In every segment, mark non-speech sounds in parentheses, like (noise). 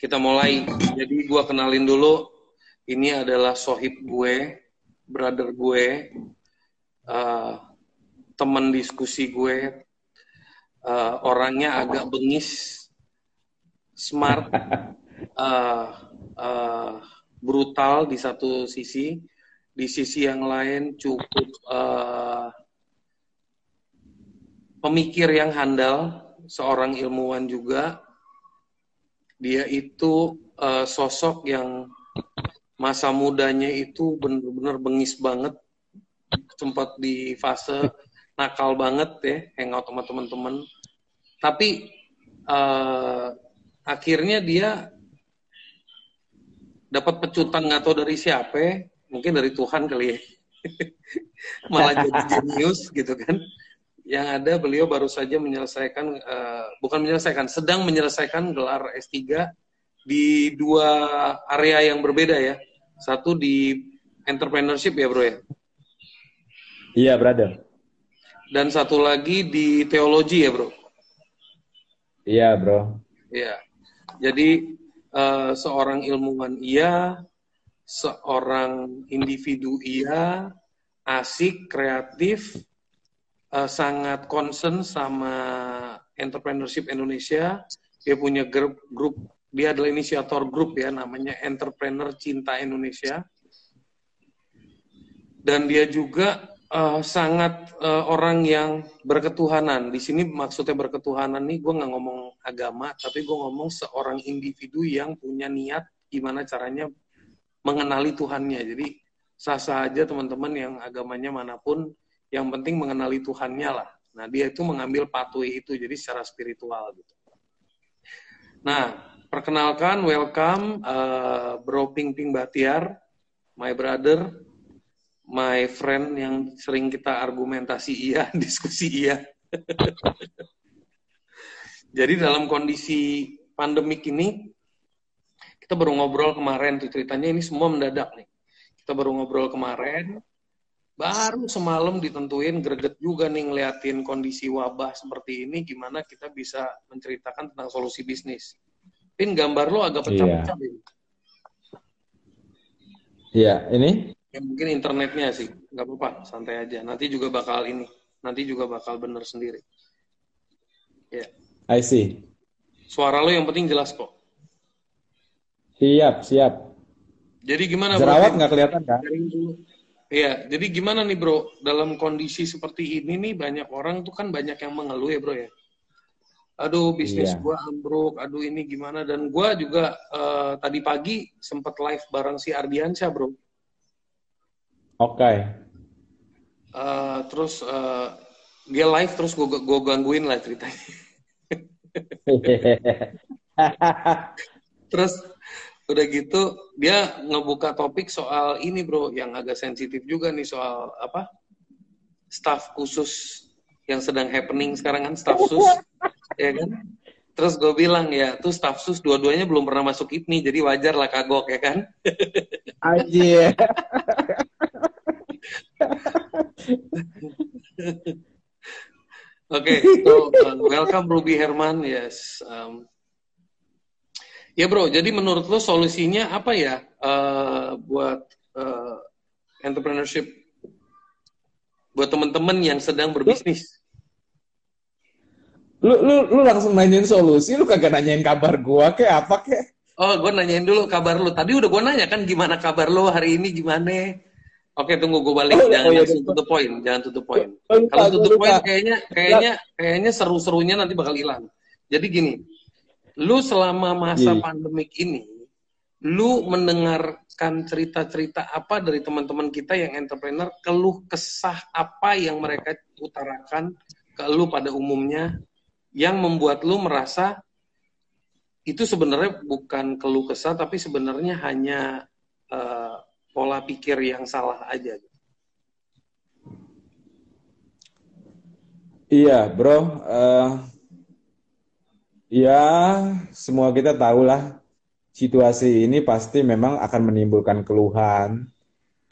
kita mulai. Jadi gue kenalin dulu. Ini adalah sohib gue, brother gue, uh, teman diskusi gue. Uh, orangnya agak bengis, smart, uh, (laughs) uh, brutal di satu sisi. Di sisi yang lain cukup uh, pemikir yang handal, seorang ilmuwan juga dia itu uh, sosok yang masa mudanya itu benar-benar bengis banget. Sempat di fase nakal banget ya hangout sama teman-teman. Tapi uh, akhirnya dia dapat pecutan nggak tahu dari siapa mungkin dari Tuhan kali ya. (laughs) Malah jadi jenius gitu kan yang ada beliau baru saja menyelesaikan uh, bukan menyelesaikan sedang menyelesaikan gelar S3 di dua area yang berbeda ya. Satu di entrepreneurship ya, Bro ya. Iya, brother. Dan satu lagi di teologi ya, Bro. Iya, Bro. Iya. Jadi uh, seorang ilmuwan iya, seorang individu iya, asik, kreatif, uh, sangat concern sama entrepreneurship Indonesia. Dia punya grup, grup dia adalah inisiator grup ya namanya Entrepreneur Cinta Indonesia. Dan dia juga uh, sangat uh, orang yang berketuhanan. Di sini maksudnya berketuhanan nih gue nggak ngomong agama, tapi gue ngomong seorang individu yang punya niat gimana caranya mengenali Tuhannya. Jadi sah-sah aja teman-teman yang agamanya mana pun yang penting mengenali Tuhannya lah. Nah, dia itu mengambil pathway itu, jadi secara spiritual gitu. Nah, perkenalkan, welcome uh, Bro Ping Ping Batiar, my brother, my friend yang sering kita argumentasi iya, (laughs) diskusi iya. jadi dalam kondisi pandemik ini, kita baru ngobrol kemarin tuh ceritanya ini semua mendadak nih. Kita baru ngobrol kemarin, baru semalam ditentuin greget juga nih ngeliatin kondisi wabah seperti ini gimana kita bisa menceritakan tentang solusi bisnis. Pin gambar lo agak pecah-pecah Iya, iya ini? Ya mungkin internetnya sih, nggak apa-apa, santai aja. Nanti juga bakal ini, nanti juga bakal bener sendiri. Ya. I see. Suara lo yang penting jelas kok. Siap, siap. Jadi gimana? Jerawat nggak kelihatan kan? Iya, jadi gimana nih bro, dalam kondisi seperti ini nih banyak orang tuh kan banyak yang mengeluh ya bro ya. Aduh bisnis Iya. gua ambruk, aduh ini gimana dan gua juga eh, tadi pagi sempat live bareng si Ardiansyah bro. Oke. Eh, terus eh, dia live terus gua, gua gangguin lah ceritanya. (laughs) Terus udah gitu dia ngebuka topik soal ini bro yang agak sensitif juga nih soal apa? Staff khusus yang sedang happening sekarang kan staff sus ya kan? Terus gue bilang ya tuh staff sus dua-duanya belum pernah masuk IPNI jadi wajar lah kagok ya kan? Anjir. (laughs) oke so uh, welcome Ruby Herman. Yes um, Ya bro, jadi menurut lo solusinya apa ya uh, buat uh, entrepreneurship buat teman-teman yang sedang berbisnis? Lu, lu, lu langsung nanyain solusi, lu kagak nanyain kabar gua kayak apa kayak? Oh, gue nanyain dulu kabar lo. Tadi udah gue nanya kan gimana kabar lo hari ini gimana? Oke, tunggu gue balik. Oh, iya, jangan oh, iya, langsung iya. to the point, jangan to the point. Oh, Kalau to the point kayaknya kayaknya kayaknya seru-serunya nanti bakal hilang. Jadi gini, lu selama masa Iya. pandemik ini, lu mendengarkan cerita-cerita apa dari teman-teman kita yang entrepreneur, keluh kesah apa yang mereka utarakan ke lu pada umumnya yang membuat lu merasa itu sebenarnya bukan keluh kesah tapi sebenarnya hanya eh, pola pikir yang salah aja. Iya, bro. Eh, ya, semua kita tahu lah situasi ini pasti memang akan menimbulkan keluhan.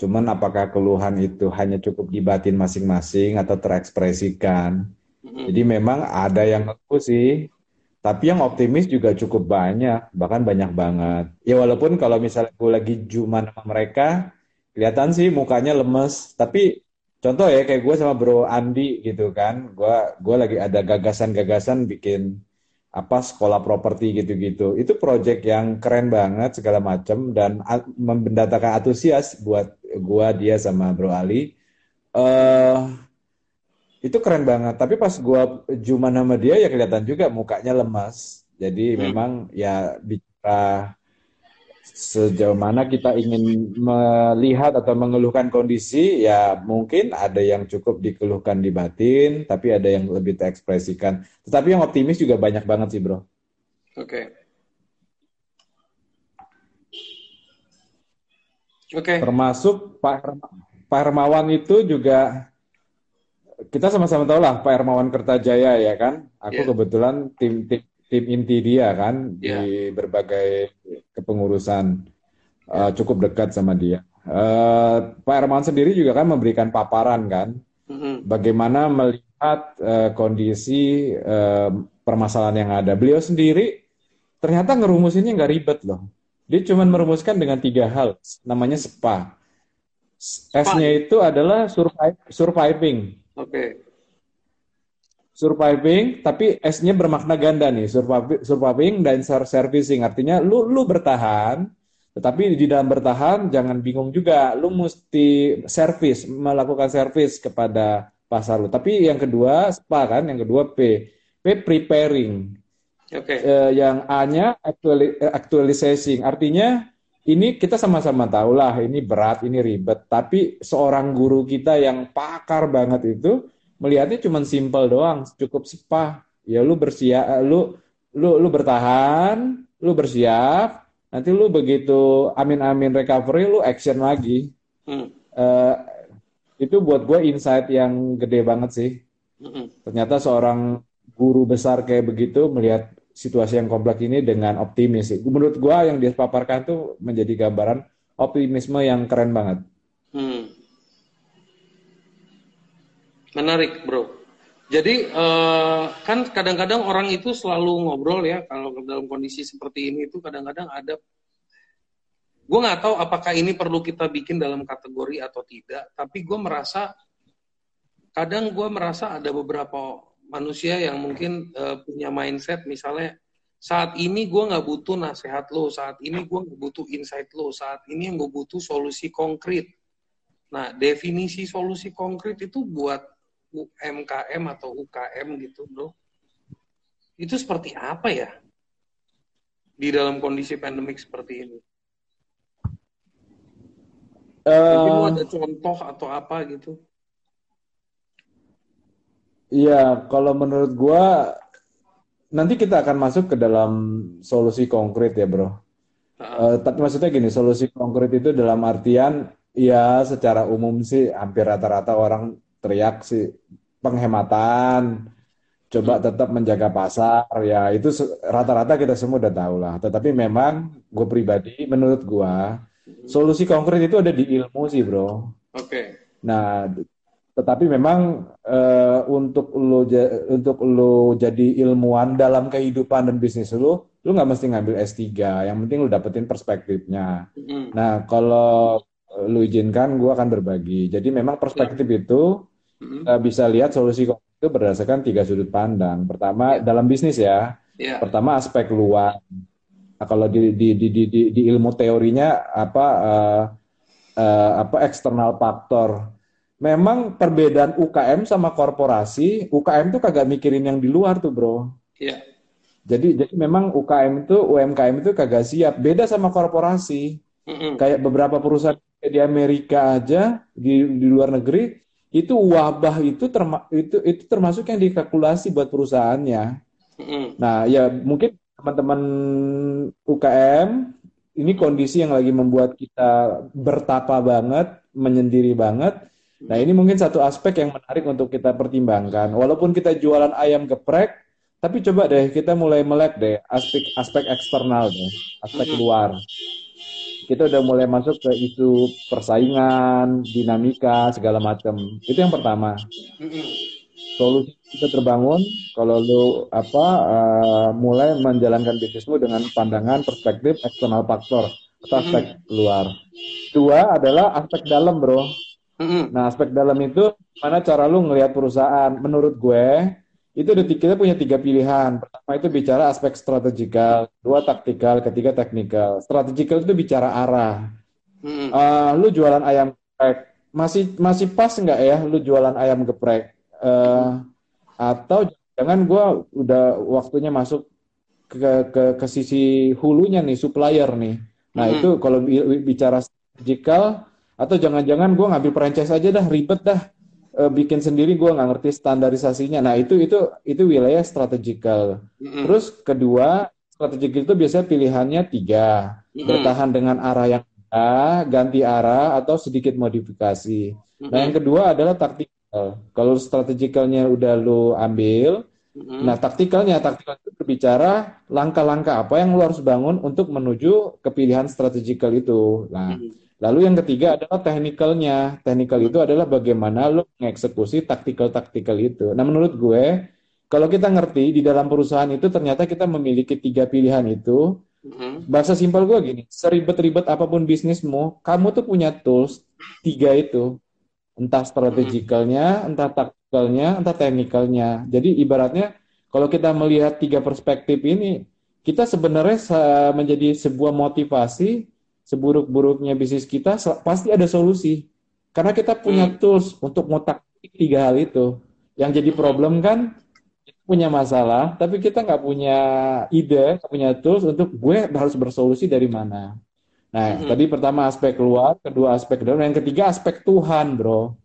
Cuman apakah keluhan itu hanya cukup di batin masing-masing atau terekspresikan? Jadi memang ada yang ngaku sih Tapi yang optimis juga cukup banyak, bahkan banyak banget. Ya walaupun kalau misalnya gue lagi juman sama mereka, kelihatan sih mukanya lemes. Tapi contoh ya kayak gue sama Bro Andi gitu kan, gue gue lagi ada gagasan-gagasan bikin apa sekolah properti gitu-gitu. Itu project yang keren banget segala macam dan mendatangkan antusias buat gue dia sama Bro Ali. Uh, itu keren banget tapi pas gua cuma nama dia ya kelihatan juga mukanya lemas jadi hmm. memang ya bicara sejauh mana kita ingin melihat atau mengeluhkan kondisi ya mungkin ada yang cukup dikeluhkan di batin tapi ada yang lebih terekspresikan tetapi yang optimis juga banyak banget sih bro oke okay. oke okay. termasuk Pak Pak Hermawan itu juga kita sama-sama tahu lah Pak Hermawan Kertajaya ya kan. Aku yeah. kebetulan tim, tim tim inti dia kan yeah. di berbagai kepengurusan yeah. uh, cukup dekat sama dia. Uh, Pak Hermawan sendiri juga kan memberikan paparan kan, mm-hmm. bagaimana melihat uh, kondisi uh, permasalahan yang ada. Beliau sendiri ternyata ngerumusinnya nggak ribet loh. Dia cuma merumuskan dengan tiga hal, namanya SPA. S-nya itu adalah survive, surviving. Oke. Okay. Surviving, tapi S-nya bermakna ganda nih. Surviving, surviving dan servicing. Artinya lu lu bertahan, tetapi di dalam bertahan jangan bingung juga. Lu mesti service, melakukan service kepada pasar lu. Tapi yang kedua SPA kan, yang kedua P. P preparing. Oke. Okay. Eh, yang A-nya actuali actualizing. Artinya ini kita sama-sama tahu lah ini berat, ini ribet. Tapi seorang guru kita yang pakar banget itu melihatnya cuma simpel doang, cukup spa. Ya lu bersiap, lu lu lu bertahan, lu bersiap. Nanti lu begitu amin-amin recovery, lu action lagi. Hmm. Uh, itu buat gue insight yang gede banget sih. Hmm. Ternyata seorang guru besar kayak begitu melihat situasi yang kompleks ini dengan optimis. Menurut gue yang dia paparkan tuh menjadi gambaran optimisme yang keren banget. Hmm. Menarik, bro. Jadi uh, kan kadang-kadang orang itu selalu ngobrol ya kalau dalam kondisi seperti ini itu kadang-kadang ada gue nggak tahu apakah ini perlu kita bikin dalam kategori atau tidak tapi gue merasa kadang gue merasa ada beberapa manusia yang mungkin uh, punya mindset misalnya saat ini gue nggak butuh nasihat lo, saat ini gue nggak butuh insight lo, saat ini yang gue butuh solusi konkret. Nah, definisi solusi konkret itu buat UMKM atau UKM gitu, bro. Itu seperti apa ya di dalam kondisi pandemik seperti ini? Uh, Mungkin ada contoh atau apa gitu? Iya, kalau menurut gua nanti kita akan masuk ke dalam solusi konkret ya, bro. Uh, tapi maksudnya gini, solusi konkret itu dalam artian ya secara umum sih hampir rata-rata orang teriak sih penghematan, coba hmm. tetap menjaga pasar ya itu rata-rata kita semua udah tahu lah. Tetapi memang gue pribadi, menurut gue hmm. solusi konkret itu ada di ilmu sih, bro. Oke. Okay. Nah, tetapi memang uh, untuk lo untuk lo jadi ilmuwan dalam kehidupan dan bisnis lo, lo nggak mesti ngambil S3. Yang penting lo dapetin perspektifnya. Mm. Nah, kalau lo izinkan, gue akan berbagi. Jadi memang perspektif yeah. itu mm. uh, bisa lihat solusi itu berdasarkan tiga sudut pandang. Pertama yeah. dalam bisnis ya. Yeah. Pertama aspek luar. Nah, kalau di, di, di, di, di, di ilmu teorinya apa uh, uh, apa eksternal faktor memang perbedaan UKM sama korporasi, UKM tuh kagak mikirin yang di luar tuh, Bro. Iya. Jadi jadi memang UKM itu UMKM itu kagak siap. Beda sama korporasi. Mm -hmm. Kayak beberapa perusahaan di Amerika aja di di luar negeri itu wabah itu terma, itu itu termasuk yang dikalkulasi buat perusahaannya. Mm. Nah, ya mungkin teman-teman UKM ini kondisi yang lagi membuat kita bertapa banget, menyendiri banget Nah, ini mungkin satu aspek yang menarik untuk kita pertimbangkan. Walaupun kita jualan ayam geprek, tapi coba deh kita mulai melek deh aspek aspek eksternal deh, aspek luar. Kita udah mulai masuk ke isu persaingan, dinamika segala macam. Itu yang pertama. Mm -hmm. solusi itu terbangun kalau lu apa uh, mulai menjalankan bisnismu dengan pandangan perspektif eksternal faktor aspek mm-hmm. luar. Dua adalah aspek dalam, bro. Mm-hmm. Nah, aspek dalam itu mana cara lu ngelihat perusahaan? Menurut gue itu kita punya tiga pilihan. Pertama itu bicara aspek strategikal, dua taktikal, ketiga teknikal. Strategikal itu bicara arah. Uh, lu jualan ayam geprek, masih masih pas nggak ya? Lu jualan ayam geprek? Uh, atau jangan gue udah waktunya masuk ke, ke ke sisi hulunya nih supplier nih nah hmm. itu kalau bicara strategikal atau jangan-jangan gue ngambil franchise aja dah ribet dah e, bikin sendiri gue nggak ngerti standarisasinya nah itu itu itu wilayah strategikal hmm. terus kedua strategikal itu biasanya pilihannya tiga hmm. bertahan dengan arah yang A, ganti arah atau sedikit modifikasi. Hmm. Nah, yang kedua adalah taktik kalau strategikalnya udah lu ambil, mm-hmm. nah taktikalnya, taktikal itu berbicara langkah-langkah apa yang lu harus bangun untuk menuju kepilihan strategikal itu. Nah, mm-hmm. Lalu yang ketiga adalah teknikalnya. Teknikal itu adalah bagaimana lu mengeksekusi taktikal-taktikal itu. Nah, menurut gue, kalau kita ngerti di dalam perusahaan itu ternyata kita memiliki tiga pilihan itu. Mm-hmm. Bahasa simpel gue gini, seribet-ribet apa pun bisnismu, kamu tuh punya tools tiga itu entah strategikalnya, entah taktikalnya, entah teknikalnya. Jadi ibaratnya kalau kita melihat tiga perspektif ini, kita sebenarnya menjadi sebuah motivasi seburuk-buruknya bisnis kita pasti ada solusi. Karena kita punya hmm. tools untuk ngotak tiga hal itu. Yang jadi problem kan punya masalah, tapi kita nggak punya ide, nggak punya tools untuk gue harus bersolusi dari mana. Nah, hmm. tadi pertama aspek luar, kedua aspek dalam, yang ketiga aspek Tuhan, bro.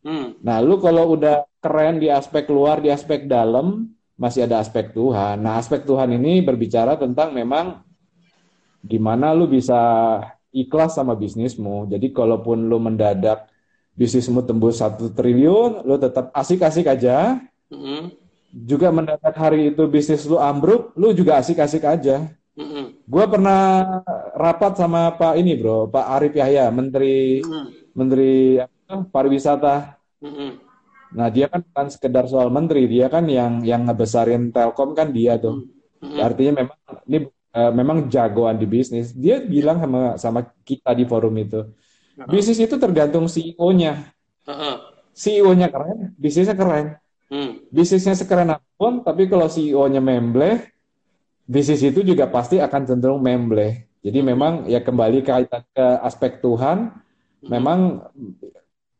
Hmm. Nah, lu kalau udah keren di aspek luar, di aspek dalam, masih ada aspek Tuhan. Nah, aspek Tuhan ini berbicara tentang memang gimana lu bisa ikhlas sama bisnismu. Jadi, kalaupun lu mendadak bisnismu tembus satu triliun, lu tetap asik-asik aja. Hmm. Juga mendadak hari itu bisnis lu ambruk, lu juga asik-asik aja. Mm-hmm. Gue pernah rapat sama Pak ini bro, Pak Arif Yahya, Menteri mm-hmm. Menteri apa, pariwisata. Mm-hmm. Nah dia kan bukan sekedar soal menteri, dia kan yang yang ngebesarin Telkom kan dia tuh. Mm-hmm. Artinya memang ini uh, memang jagoan di bisnis. Dia bilang sama sama kita di forum itu, uh-huh. bisnis itu tergantung CEO-nya. Uh-huh. CEO-nya keren, bisnisnya keren. Hmm. Bisnisnya sekeren apa pun, tapi kalau CEO-nya membleh, bisnis itu juga pasti akan cenderung membleh. Jadi memang ya kembali kaitan ke aspek Tuhan, memang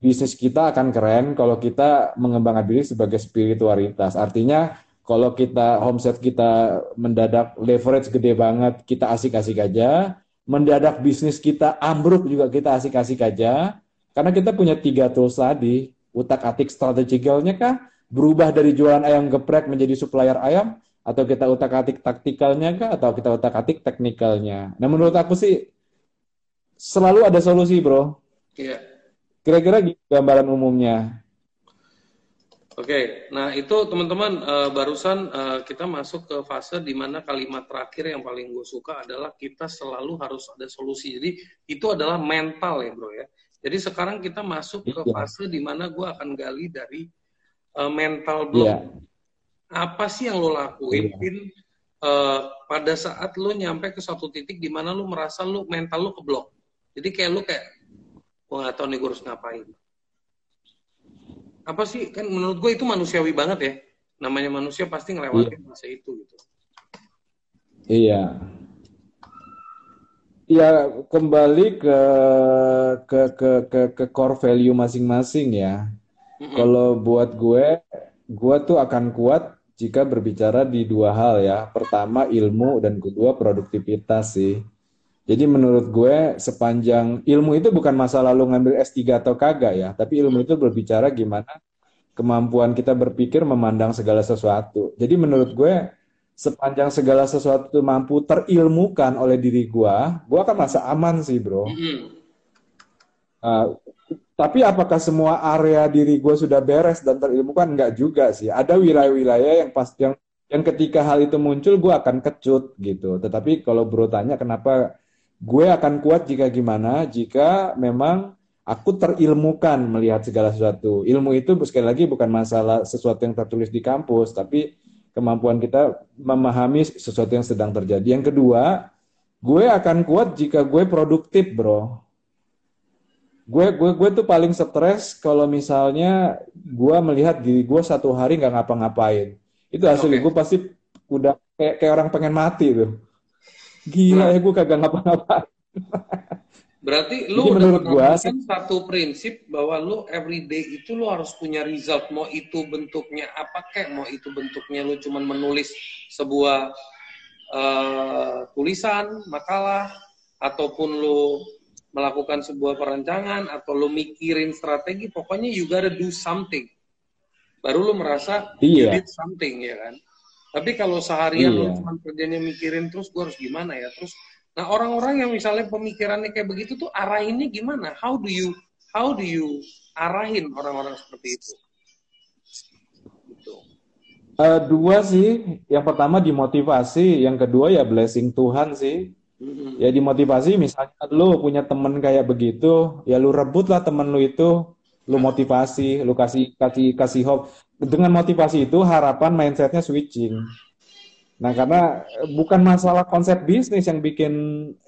bisnis kita akan keren kalau kita mengembangkan diri sebagai spiritualitas. Artinya kalau kita homset kita mendadak leverage gede banget, kita asik-asik aja. Mendadak bisnis kita ambruk juga kita asik-asik aja. Karena kita punya tiga tools tadi. Utak-atik strategikalnya kah? Berubah dari jualan ayam geprek menjadi supplier ayam atau kita utak-atik taktikalnya kah atau kita utak-atik teknikalnya. Nah menurut aku sih selalu ada solusi bro. Iya. Kira-kira gambaran umumnya. Oke, nah itu teman-teman uh, barusan uh, kita masuk ke fase di mana kalimat terakhir yang paling gue suka adalah kita selalu harus ada solusi. Jadi itu adalah mental ya bro ya. Jadi sekarang kita masuk ke iya. fase di mana gue akan gali dari uh, mental block. Yeah apa sih yang lo lakuin iya. uh, pada saat lo nyampe ke satu titik di mana lo merasa lo mental lo keblok jadi kayak lo kayak gue nggak tahu nih gue harus ngapain apa sih kan menurut gue itu manusiawi banget ya namanya manusia pasti ngelewatin iya. masa itu gitu iya Ya kembali ke ke ke ke, ke core value masing-masing ya. Mm-hmm. Kalau buat gue, gue tuh akan kuat jika berbicara di dua hal ya. Pertama ilmu dan kedua produktivitas sih. Jadi menurut gue sepanjang ilmu itu bukan masalah lo ngambil S3 atau kagak ya, tapi ilmu itu berbicara gimana kemampuan kita berpikir memandang segala sesuatu. Jadi menurut gue sepanjang segala sesuatu mampu terilmukan oleh diri gue, gue akan merasa aman sih bro. Uh, tapi apakah semua area diri gue sudah beres dan terilmukan? Enggak juga sih. Ada wilayah-wilayah yang pas yang yang ketika hal itu muncul gue akan kecut gitu. Tetapi kalau bro tanya kenapa gue akan kuat jika gimana? Jika memang Aku terilmukan melihat segala sesuatu. Ilmu itu sekali lagi bukan masalah sesuatu yang tertulis di kampus, tapi kemampuan kita memahami sesuatu yang sedang terjadi. Yang kedua, gue akan kuat jika gue produktif, bro. Gue gue gue tuh paling stres kalau misalnya gue melihat diri gue satu hari nggak ngapa-ngapain. Itu asli okay. gue pasti udah kayak kayak orang pengen mati tuh. Gila nah. ya gue kagak ngapa-ngapain. Berarti lu Jadi udah gua, satu prinsip bahwa lu everyday itu lu harus punya result. Mau itu bentuknya apa kek, mau itu bentuknya lu cuman menulis sebuah uh, tulisan, makalah, ataupun lu melakukan sebuah perancangan, atau lu mikirin strategi, pokoknya you gotta do something. Baru lu merasa iya. you did something, ya kan? Tapi kalau seharian iya. lu cuma kerjanya mikirin terus, gue harus gimana ya? Terus Nah orang-orang yang misalnya pemikirannya kayak begitu tuh arahinnya gimana? How do you how do you arahin orang-orang seperti itu? Gitu. Uh, dua sih, yang pertama dimotivasi, yang kedua ya blessing Tuhan sih. Mm-hmm. Ya dimotivasi, misalnya lu punya temen kayak begitu, ya lu rebut lah temen lu itu, lu motivasi, lu kasih kasih kasih hope. Dengan motivasi itu harapan mindsetnya switching. Nah, karena bukan masalah konsep bisnis yang bikin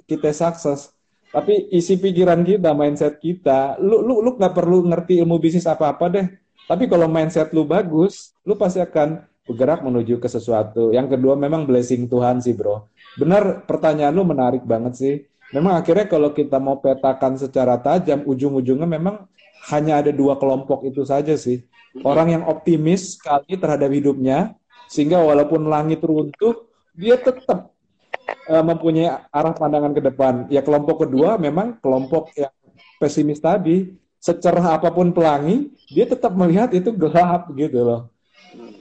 kita sukses, tapi isi pikiran kita, mindset kita. Lu lu lu nggak perlu ngerti ilmu bisnis apa-apa deh. Tapi kalau mindset lu bagus, lu pasti akan bergerak menuju ke sesuatu. Yang kedua memang blessing Tuhan sih, Bro. Benar pertanyaan lu menarik banget sih. Memang akhirnya kalau kita mau petakan secara tajam, ujung-ujungnya memang hanya ada dua kelompok itu saja sih. Orang yang optimis sekali terhadap hidupnya, sehingga walaupun langit runtuh, dia tetap uh, mempunyai arah pandangan ke depan. Ya kelompok kedua memang kelompok yang pesimis tadi. Secerah apa pun pelangi, dia tetap melihat itu gelap gitu loh.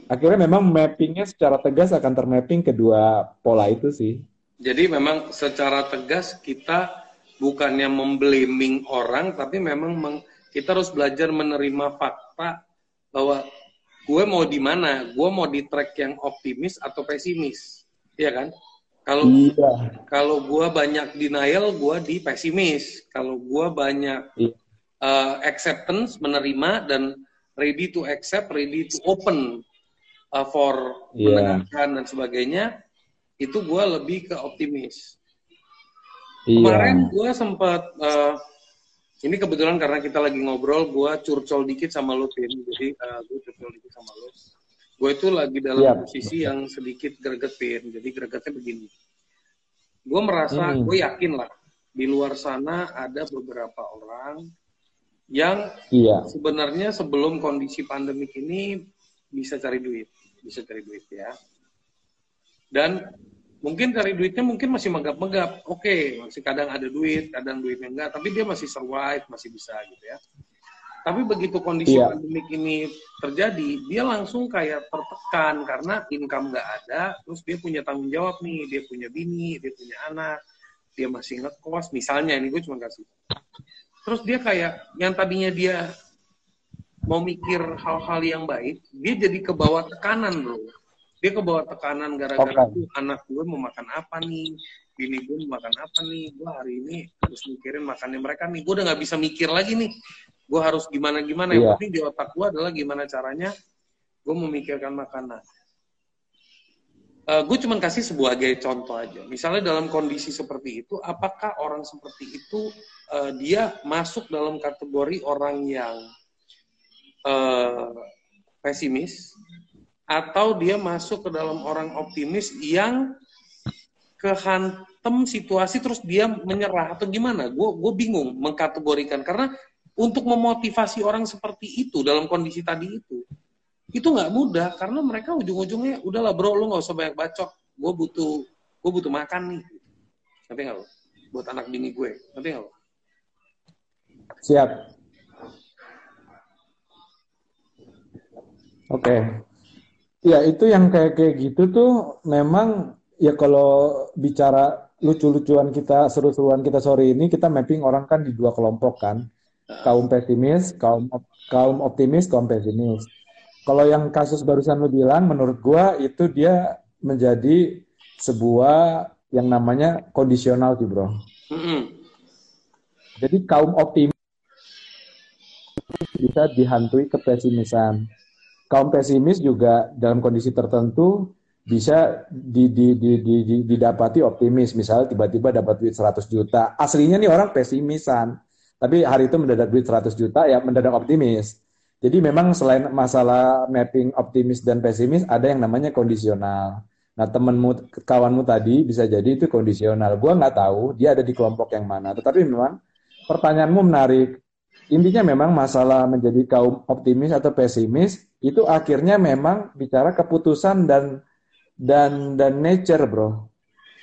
Akhirnya memang mappingnya secara tegas akan termapping kedua pola itu sih. Jadi memang secara tegas kita bukannya memblaming orang, tapi memang kita harus belajar menerima fakta bahwa gue mau di mana? Gue mau di track yang optimis atau pesimis, ya kan? Kalau iya. kalau gue banyak denial, gue di pesimis. Kalau gue banyak iya. uh, acceptance, menerima dan ready to accept, ready to open uh, for yeah. mendengarkan dan sebagainya, itu gue lebih ke optimis. Iya. Kemarin gue sempat uh, ini kebetulan karena kita lagi ngobrol, gue curcol dikit sama lo, Tim. Jadi uh, eh, gue curcol dikit sama lo. Gue itu lagi dalam yep. posisi yang sedikit gregetin. Jadi gregetnya begini. Gue merasa, hmm. gue yakin lah, di luar sana ada beberapa orang yang iya. sebenarnya sebelum kondisi pandemik ini bisa cari duit. Bisa cari duit ya. Dan mungkin cari duitnya mungkin masih megap-megap. Oke, okay, masih kadang ada duit, kadang duitnya enggak, tapi dia masih survive, masih bisa gitu ya. Tapi begitu kondisi yeah. pandemik ini terjadi, dia langsung kayak tertekan karena income nggak ada, terus dia punya tanggung jawab nih, dia punya bini, dia punya anak, dia masih ngekos, misalnya ini gue cuma kasih. Terus dia kayak yang tadinya dia mau mikir hal-hal yang baik, dia jadi ke bawah tekanan bro dia ke bawah tekanan gara-gara okay. anak gue mau makan apa nih? Bini gue mau makan apa nih? Gue hari ini harus mikirin makannya mereka nih. Gue udah nggak bisa mikir lagi nih gue harus gimana gimana yang yeah. penting di otak gue adalah gimana caranya gue memikirkan makanan. Uh, gue cuma kasih sebagai contoh aja. Misalnya dalam kondisi seperti itu apakah orang seperti itu uh, dia masuk dalam kategori orang yang uh, pesimis atau dia masuk ke dalam orang optimis yang kehantem situasi terus dia menyerah atau gimana? Gue gue bingung mengkategorikan karena untuk memotivasi orang seperti itu dalam kondisi tadi itu itu nggak mudah karena mereka ujung-ujungnya udahlah bro lu nggak usah banyak bacot gue butuh gue butuh makan nih. Tapi nggak lo? Buat anak bini gue. Tapi nggak lo? Siap. Oke. okay. Ya itu yang kayak kayak gitu tuh memang ya kalau bicara lucu-lucuan kita, seru-seruan kita sore ini kita mapping orang kan di dua kelompok kan. Kaum pesimis, kaum kaum optimis, kaum pesimis. Kalau yang kasus barusan lu bilang menurut gua itu dia menjadi sebuah yang namanya kondisional sih, Bro. Mm -hmm. Jadi kaum optimis bisa dihantui kepesimisan. Kaum pesimis juga dalam kondisi tertentu bisa di, di, di, di, di, didapati optimis. Misalnya tiba-tiba dapat duit 100 juta. Aslinya nih orang pesimisan. Tapi hari itu mendadak duit 100 juta ya mendadak optimis. Jadi memang selain masalah mapping optimis dan pesimis, ada yang namanya kondisional. Nah, temanmu, kawanmu tadi bisa jadi itu kondisional. Gua nggak tahu dia ada di kelompok yang mana. Tetapi memang pertanyaanmu menarik. Intinya memang masalah menjadi kaum optimis atau pesimis itu akhirnya memang bicara keputusan dan dan dan nature, bro.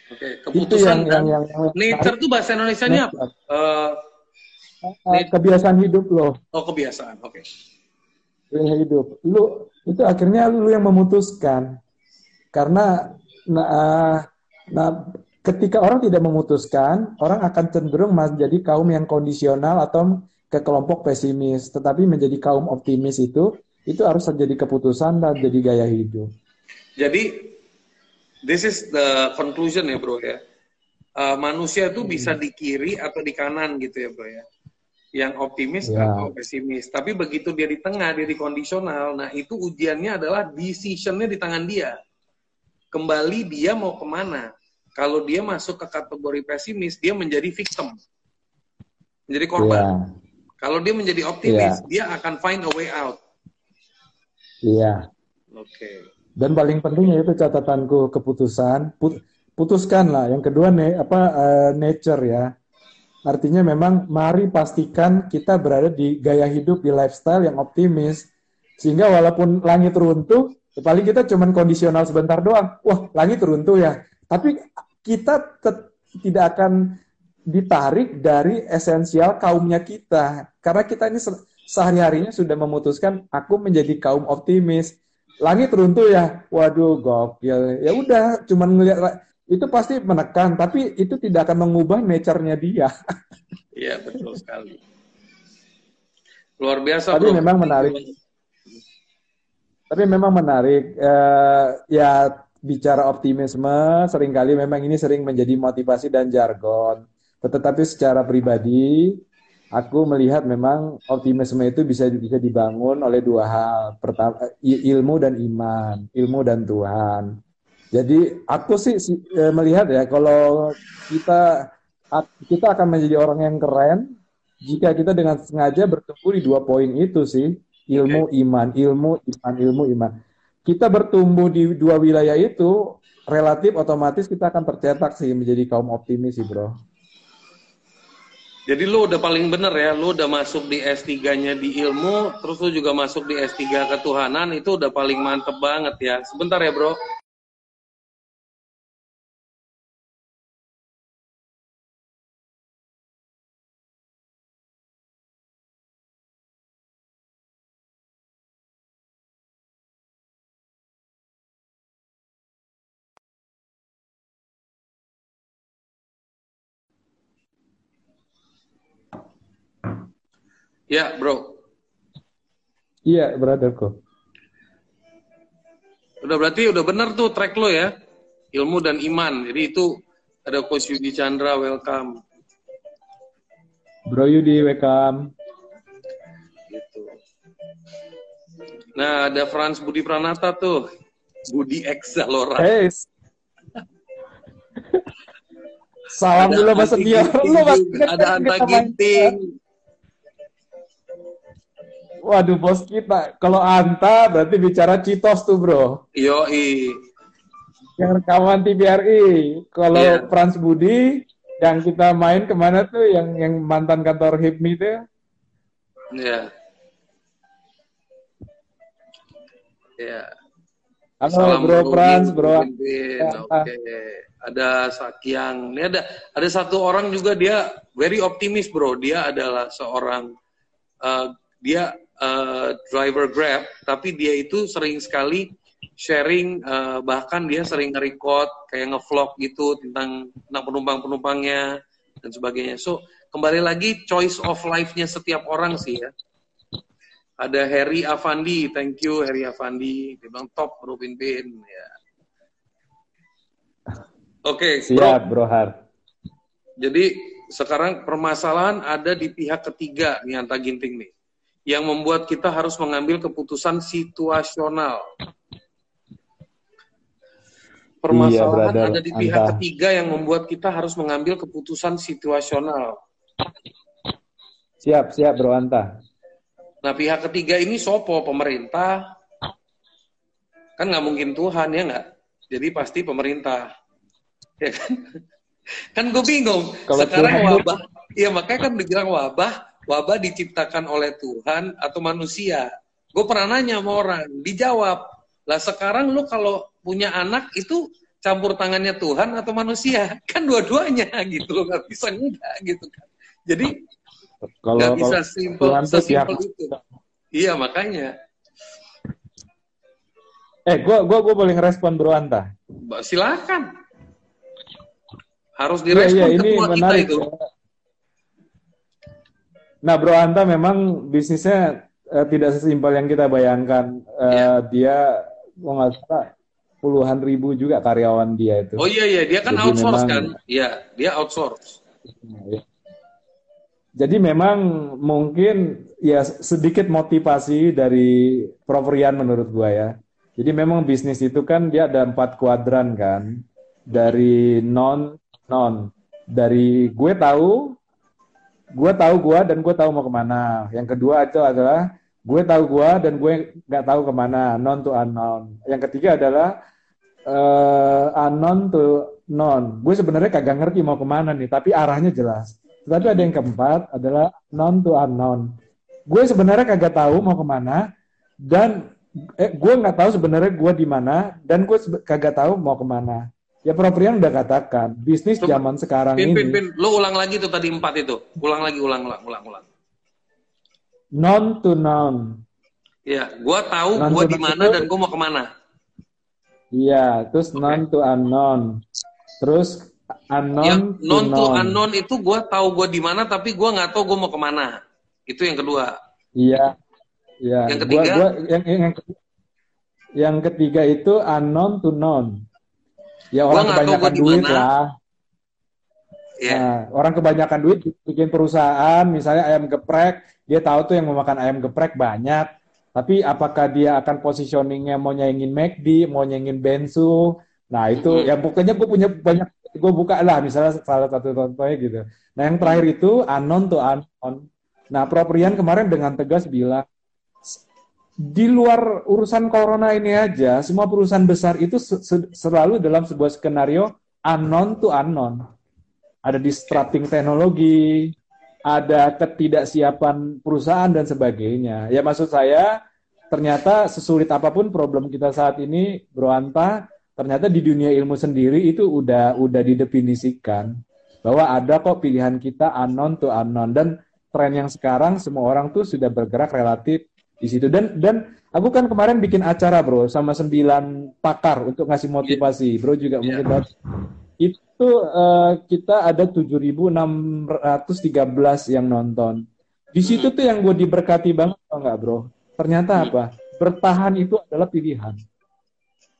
Oke, keputusan itu yang, yang, yang, yang nature itu bahasa Indonesia-nya apa? Uh, kebiasaan hidup loh. Oh, kebiasaan. Oke. Okay hidup. Lu itu akhirnya lu yang memutuskan. Karena nah, nah ketika orang tidak memutuskan, orang akan cenderung menjadi kaum yang kondisional atau ke kelompok pesimis. Tetapi menjadi kaum optimis itu itu harus terjadi keputusan dan jadi gaya hidup. Jadi this is the conclusion ya, Bro ya. Uh, manusia itu hmm. bisa di kiri atau di kanan gitu ya, Bro ya yang optimis ya. atau pesimis. Tapi begitu dia di tengah, dia di kondisional, nah itu ujiannya adalah decisionnya di tangan dia. Kembali dia mau ke mana? Kalau dia masuk ke kategori pesimis, dia menjadi victim, menjadi korban. Ya. Kalau dia menjadi optimis, ya. dia akan find a way out. Iya. Oke. Okay. Dan paling pentingnya itu catatanku keputusan, put, putuskanlah. Yang kedua nih apa uh, nature ya Artinya memang mari pastikan kita berada di gaya hidup, di lifestyle yang optimis. Sehingga walaupun langit runtuh, ya paling kita cuma kondisional sebentar doang. Wah, langit runtuh ya. Tapi kita tidak akan ditarik dari esensial kaumnya kita. Karena kita ini sehari-harinya sudah memutuskan aku menjadi kaum optimis. Langit runtuh ya, waduh gokil. Ya udah, cuman ngeliat itu pasti menekan, tapi itu tidak akan mengubah nature-nya dia. (laughs) Iya, betul sekali. Luar biasa, Tapi bro. memang menarik. Tapi memang menarik. Uh, ya, bicara optimisme, sering kali memang ini sering menjadi motivasi dan jargon. Tetapi secara pribadi, aku melihat memang optimisme itu bisa bisa dibangun oleh dua hal. Pertama, ilmu dan iman, ilmu dan Tuhan. Jadi aku sih e, melihat ya kalau kita kita akan menjadi orang yang keren jika kita dengan sengaja bertumbuh di dua poin itu sih ilmu iman ilmu iman ilmu iman kita bertumbuh di dua wilayah itu relatif otomatis kita akan tercetak sih menjadi kaum optimis sih bro. Jadi lu udah paling bener ya, lu udah masuk di S3-nya di ilmu, terus lu juga masuk di S3 ketuhanan, itu udah paling mantep banget ya. Sebentar ya bro, Ya, bro. Iya, brotherku. Udah berarti udah bener tuh track lo ya. Ilmu dan iman. Jadi itu ada Coach Yudi Chandra, welcome. Bro Yudi, welcome. Gitu. Nah, ada Franz Budi Pranata tuh. Budi Exalora. Hey. Salam dulu Mas Dio. Ada Anta Ginting. Waduh bos kita, kalau Anta berarti bicara Citos tuh bro. Yo i. Yang rekaman TVRI. Kalau yeah. Frans Budi yang kita main ke mana tuh yang yang mantan kantor HIPMI tuh? Iya. Yeah. Iya. Yeah. Halo Salam bro Frans, bro. Ya. Oke. Okay. Ada Sakyang. Ini ada ada satu orang juga dia very optimis bro. Dia adalah seorang uh, dia uh, driver Grab, tapi dia itu sering sekali sharing, uh, bahkan dia sering nge-record kayak nge-vlog gitu tentang tentang penumpang-penumpangnya dan sebagainya. So kembali lagi choice of life-nya setiap orang sih ya. Ada Harry Avandi, thank you Harry Avandi, dia bilang top Bro Bin ya. Oke, okay, siap Bro Har. Jadi sekarang permasalahan ada di pihak ketiga nih Anta Ginting nih yang membuat kita harus mengambil keputusan situasional. Permasalahan iya, ada di pihak Anta. ketiga yang membuat kita harus mengambil keputusan situasional. Siap, siap Bro Anta. Nah pihak ketiga ini sopo pemerintah, kan nggak mungkin Tuhan ya nggak, jadi pasti pemerintah, ya kan? (laughs) Kan gue bingung. Kalau Sekarang Tuhan wabah, iya makanya kan dibilang wabah, wabah diciptakan oleh Tuhan atau manusia. Gue pernah nanya sama orang, dijawab. Lah sekarang lu kalau punya anak itu campur tangannya Tuhan atau manusia? (laughs) Kan dua-duanya gitu loh, nggak bisa enggak gitu kan. Jadi kalau nggak bisa simpel sesimpel itu. Iya makanya. Eh, gua gua gua boleh ngerespon Bro Anta. Silakan. Harus direspon iya, iya, ini menarik, kita itu. Ya. Nah, Bro Anta memang bisnisnya uh, tidak sesimpel yang kita bayangkan. Uh, yeah. Dia mau nggak salah puluhan ribu juga karyawan dia itu. Oh iya iya, dia kan Jadi outsource memang, kan? Iya, dia outsource. Ya. Jadi memang mungkin ya sedikit motivasi dari Prof Rian menurut gua ya. Jadi memang bisnis itu kan dia ada empat kuadran kan. Dari non non dari gue tahu gue tahu gue dan gue tahu mau ke mana. Yang kedua itu adalah gue tahu gue dan gue nggak tahu ke mana. Non to unknown. Yang ketiga adalah uh, unknown to non gue sebenarnya kagak ngerti mau ke mana nih tapi arahnya jelas. Tapi ada yang keempat adalah non to unknown. Gue sebenarnya kagak tahu mau ke mana dan eh, gue nggak tahu sebenarnya gue di mana dan gue kagak tahu mau ke mana Ya Prof Rian udah katakan, bisnis zaman sekarang pin, ini. Pin, pin, Lo ulang lagi tuh tadi empat itu. Ulang lagi, ulang, ulang, ulang, ulang. Non to non. Iya, gua tahu non gua di mana dan gua mau ke mana. Iya, terus okay. non to unknown. Terus unknown ya, to non to unknown itu gua tahu gua di mana tapi gua nggak tahu gua mau ke mana. Itu yang kedua. Iya. Iya. Yang ketiga. Gua, gua, yang, yang, yang ketiga itu unknown to known. Ya orang kebanyakan duit lah. Yeah. Nah, orang kebanyakan duit bikin perusahaan, misalnya ayam geprek, dia tahu tuh yang memakan ayam geprek banyak. Tapi apakah dia akan positioningnya mau nyaingin McD, mau nyaingin Bensu? Nah itu, mm -hmm. ya pokoknya gue punya banyak, gue buka lah misalnya salah satu contohnya gitu. Nah yang terakhir itu anon tuh anon. Nah Proprian kemarin dengan tegas bilang, di luar urusan corona ini aja, semua perusahaan besar itu selalu dalam sebuah skenario unknown to unknown. Ada distracting teknologi, ada ketidaksiapan perusahaan dan sebagainya. Ya maksud saya, ternyata sesulit apa pun problem kita saat ini, Bro Anta, ternyata di dunia ilmu sendiri itu udah udah didefinisikan bahwa ada kok pilihan kita unknown to unknown dan tren yang sekarang semua orang tuh sudah bergerak relatif di situ. Dan dan aku kan kemarin bikin acara bro sama sembilan pakar untuk ngasih motivasi. Yeah. bro juga yeah. mungkin itu uh, kita ada 7.613 yang nonton. Di situ tuh yang gue diberkati banget atau enggak bro? Ternyata hmm. apa? Bertahan itu adalah pilihan.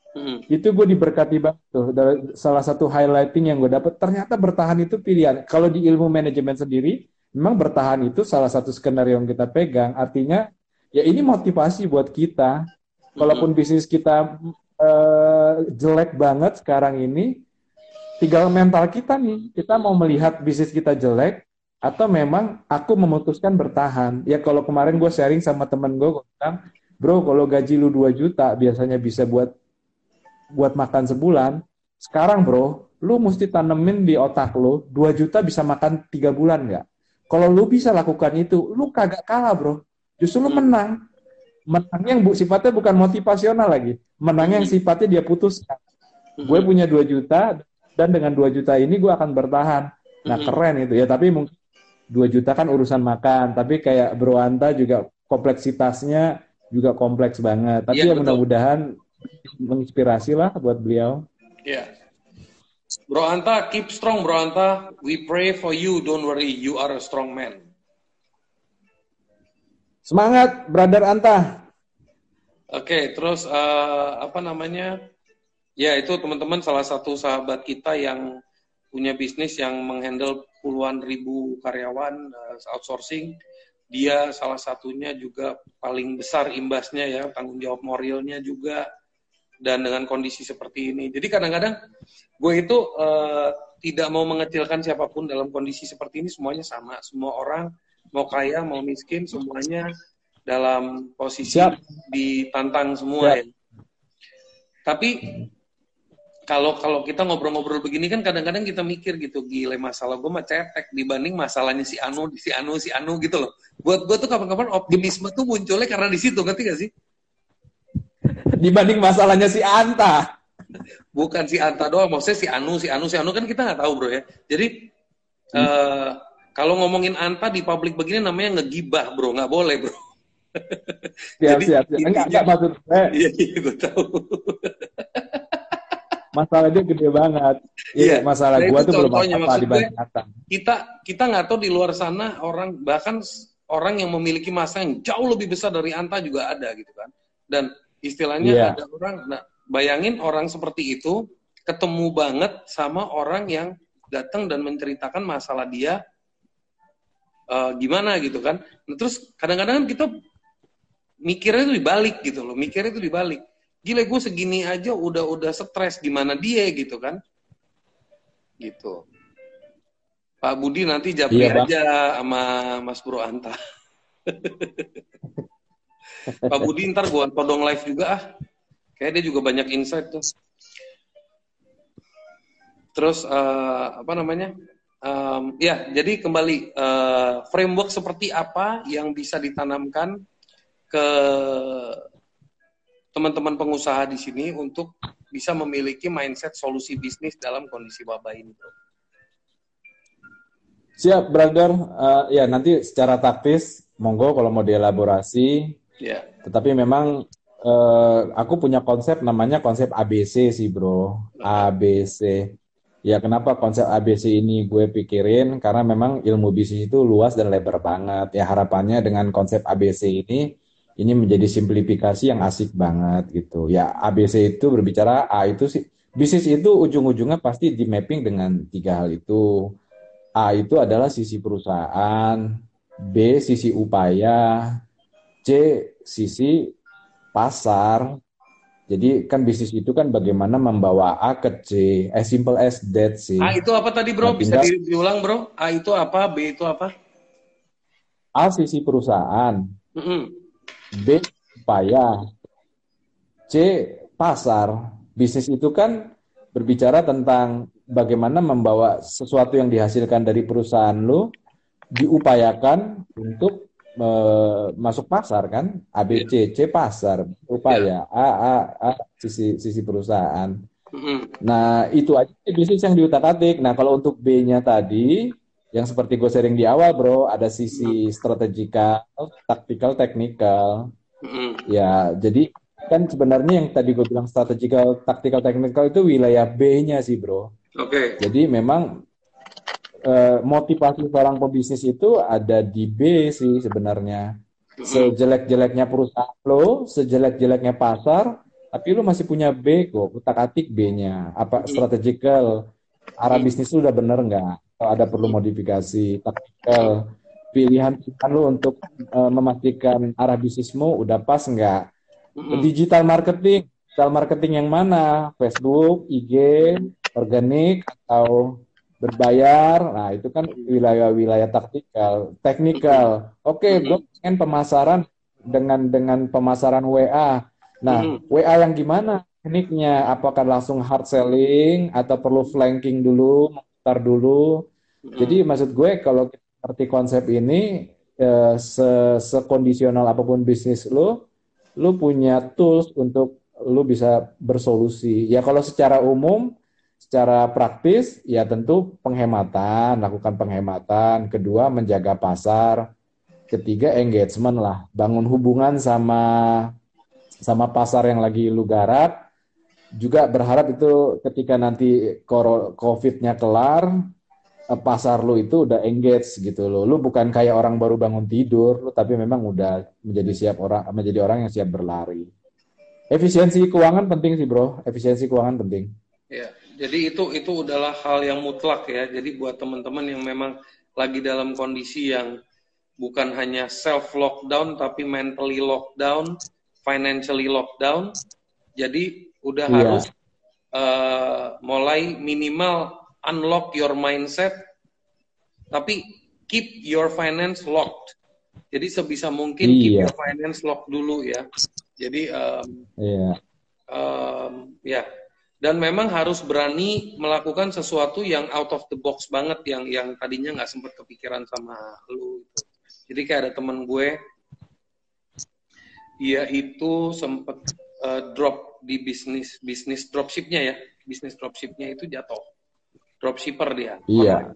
Hmm. itu gue diberkati banget tuh. Salah satu highlighting yang gue dapat ternyata bertahan itu pilihan. Kalau di ilmu manajemen sendiri memang bertahan itu salah satu skenario yang kita pegang. Artinya ya ini motivasi buat kita. Walaupun bisnis kita uh, jelek banget sekarang ini, tinggal mental kita nih. Kita mau melihat bisnis kita jelek atau memang aku memutuskan bertahan. Ya kalau kemarin gue sharing sama temen gue, gue bilang, bro kalau gaji lu 2 juta biasanya bisa buat buat makan sebulan. Sekarang bro, lu mesti tanemin di otak lu 2 juta bisa makan tiga bulan nggak? Kalau lu bisa lakukan itu, lu kagak kalah bro. Justru lu menang. Menang yang bu, sifatnya bukan motivasional lagi. Menang yang sifatnya dia putuskan. Gue punya 2 juta, dan dengan 2 juta ini gue akan bertahan. Nah keren itu ya, tapi mungkin 2 juta kan urusan makan. Tapi kayak Bro Anta juga kompleksitasnya juga kompleks banget. Tapi ya, ya mudah-mudahan menginspirasi lah buat beliau. Iya. Bro Anta, keep strong Bro Anta. We pray for you, don't worry, you are a strong man. Semangat, brother Anta. Oke, terus uh, apa namanya? Ya itu teman-teman salah satu sahabat kita yang punya bisnis yang menghandle puluhan ribu karyawan uh, outsourcing. dia salah satunya juga paling besar imbasnya ya tanggung jawab moralnya juga dan dengan kondisi seperti ini jadi kadang-kadang gue itu uh, tidak mau mengecilkan siapa pun dalam kondisi seperti ini semuanya sama semua orang mau kaya mau miskin semuanya dalam posisi Siap. ditantang semua Siap. ya tapi kalau kalau kita ngobrol-ngobrol begini kan kadang-kadang kita mikir gitu gile masalah gue mah cetek dibanding masalahnya si Anu si Anu si Anu gitu loh buat gue tuh kapan-kapan optimisme tuh munculnya karena di situ ngerti gak sih dibanding masalahnya si Anta bukan si Anta doang maksudnya si Anu si Anu si Anu kan kita nggak tahu bro ya jadi hmm. uh, kalau ngomongin Anta di publik begini namanya ngegibah bro nggak boleh bro siap, Jadi, siap, siap. Enggak, enggak maksud saya. Iya, iya, gue tahu masalahnya gede banget. Iya, yeah. masalah nah, gua tuh belum apa-apa dibanding Kita kita nggak tahu di luar sana orang bahkan orang yang memiliki masa yang jauh lebih besar dari Anta juga ada gitu kan. Dan istilahnya yeah. ada orang nah bayangin orang seperti itu ketemu banget sama orang yang datang dan menceritakan masalah dia uh, gimana gitu kan. Nah, terus kadang-kadang kita mikirnya itu dibalik gitu loh, mikirnya itu dibalik. Gila gue segini aja udah udah stres gimana dia gitu kan. Gitu. Pak Budi nanti japri iya, aja sama Mas Bro Anta. (laughs) Pak Budi ntar gue todong live juga ah. Kayak dia juga banyak insight tuh. Terus uh, apa namanya um, ya jadi kembali uh, framework seperti apa yang bisa ditanamkan ke teman-teman pengusaha di sini untuk bisa memiliki mindset solusi bisnis dalam kondisi wabah ini, bro. Siap, brother. Uh, ya nanti secara taktis, monggo kalau mau dielaborasi. Ya. Tetapi memang uh, aku punya konsep namanya konsep ABC sih, bro. ABC. Ya kenapa konsep ABC ini gue pikirin karena memang ilmu bisnis itu luas dan lebar banget. Ya harapannya dengan konsep ABC ini ini menjadi simplifikasi yang asik banget gitu. Ya ABC itu berbicara A itu sih bisnis itu ujung-ujungnya pasti di mapping dengan tiga hal itu. A itu adalah sisi perusahaan, B sisi upaya, C sisi pasar. Jadi kan bisnis itu kan bagaimana membawa A ke C, as simple as that sih. A itu apa tadi bro? Nah, Bisa diulang bro? A itu apa? B itu apa? A sisi perusahaan. Mm -hmm. B upaya, C pasar. Bisnis itu kan berbicara tentang bagaimana membawa sesuatu yang dihasilkan dari perusahaan lu diupayakan untuk masuk pasar kan A B C pasar upaya A A A sisi sisi perusahaan. Nah itu aja bisnis yang diutak atik. Nah kalau untuk B-nya tadi yang seperti gue sharing di awal bro ada sisi strategikal taktikal teknikal mm. ya jadi kan sebenarnya yang tadi gue bilang strategikal taktikal teknikal itu wilayah B-nya sih bro oke okay. jadi memang eh, motivasi seorang pebisnis itu ada di B sih sebenarnya. Sejelek-jeleknya perusahaan lo sejelek-jeleknya pasar tapi lo masih punya B kok utak atik B-nya. Apa strategikal arah bisnis lu udah bener nggak? Ada perlu modifikasi? Taktikal? Pilihan pilihan lu untuk uh, memastikan arah bisnismu udah pas nggak? Digital marketing. Digital marketing yang mana? Facebook IG organik atau berbayar. Nah itu kan wilayah-wilayah taktikal teknikal. Oke okay, gue pengen pemasaran dengan dengan pemasaran WA nah WA yang gimana tekniknya? Apakah langsung hard selling atau perlu flanking dulu memutar dulu? Jadi maksud gue kalau kita ngerti konsep ini eh, se sekondisional apa pun bisnis lo, lo punya tools untuk lo bisa bersolusi. Ya kalau secara umum, secara praktis, ya tentu penghematan, lakukan penghematan. Kedua menjaga pasar. Ketiga engagement lah, bangun hubungan sama sama pasar yang lagi lu garap. Juga berharap itu ketika nanti COVID-nya kelar, Eh, pasar lu itu udah engage gitu loh. Lu bukan kayak orang baru bangun tidur, lu tapi memang udah menjadi siap orang menjadi orang yang siap berlari. Efisiensi keuangan penting sih, Bro. Efisiensi keuangan penting. Ya, jadi itu itu adalah hal yang mutlak ya. Jadi buat teman-teman yang memang lagi dalam kondisi yang bukan hanya self lockdown tapi mentally lockdown, financially lockdown. Jadi udah yeah. harus uh, mulai minimal unlock your mindset, tapi keep your finance locked. Jadi sebisa mungkin yeah. keep iya. your finance locked dulu ya. Jadi um, yeah. um, ya dan memang harus berani melakukan sesuatu yang out of the box banget yang yang tadinya nggak sempat kepikiran sama lu gitu. Jadi kayak ada temen gue, dia itu sempat uh, eh, drop di bisnis bisnis dropshipnya ya, bisnis dropshipnya itu jatuh, dropshipper dia. Iya.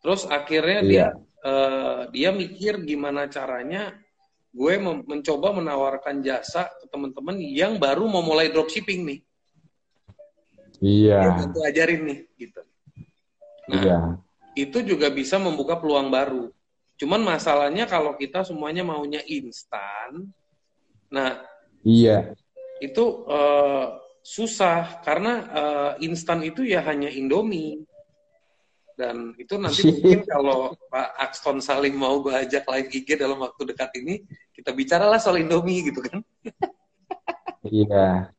Terus akhirnya iya. dia uh, dia mikir gimana caranya gue mencoba menawarkan jasa ke teman-teman yang baru mau mulai dropshipping nih Iya. Yang ajarin nih gitu. Nah, iya. itu juga bisa membuka peluang baru. Cuman masalahnya kalau kita semuanya maunya instan, nah, iya. Itu uh, susah karena uh, instan itu ya hanya Indomie. Dan itu nanti (laughs) mungkin kalau Pak Axton Salim mau gue ajak live IG dalam waktu dekat ini, kita bicaralah soal Indomie gitu kan. Iya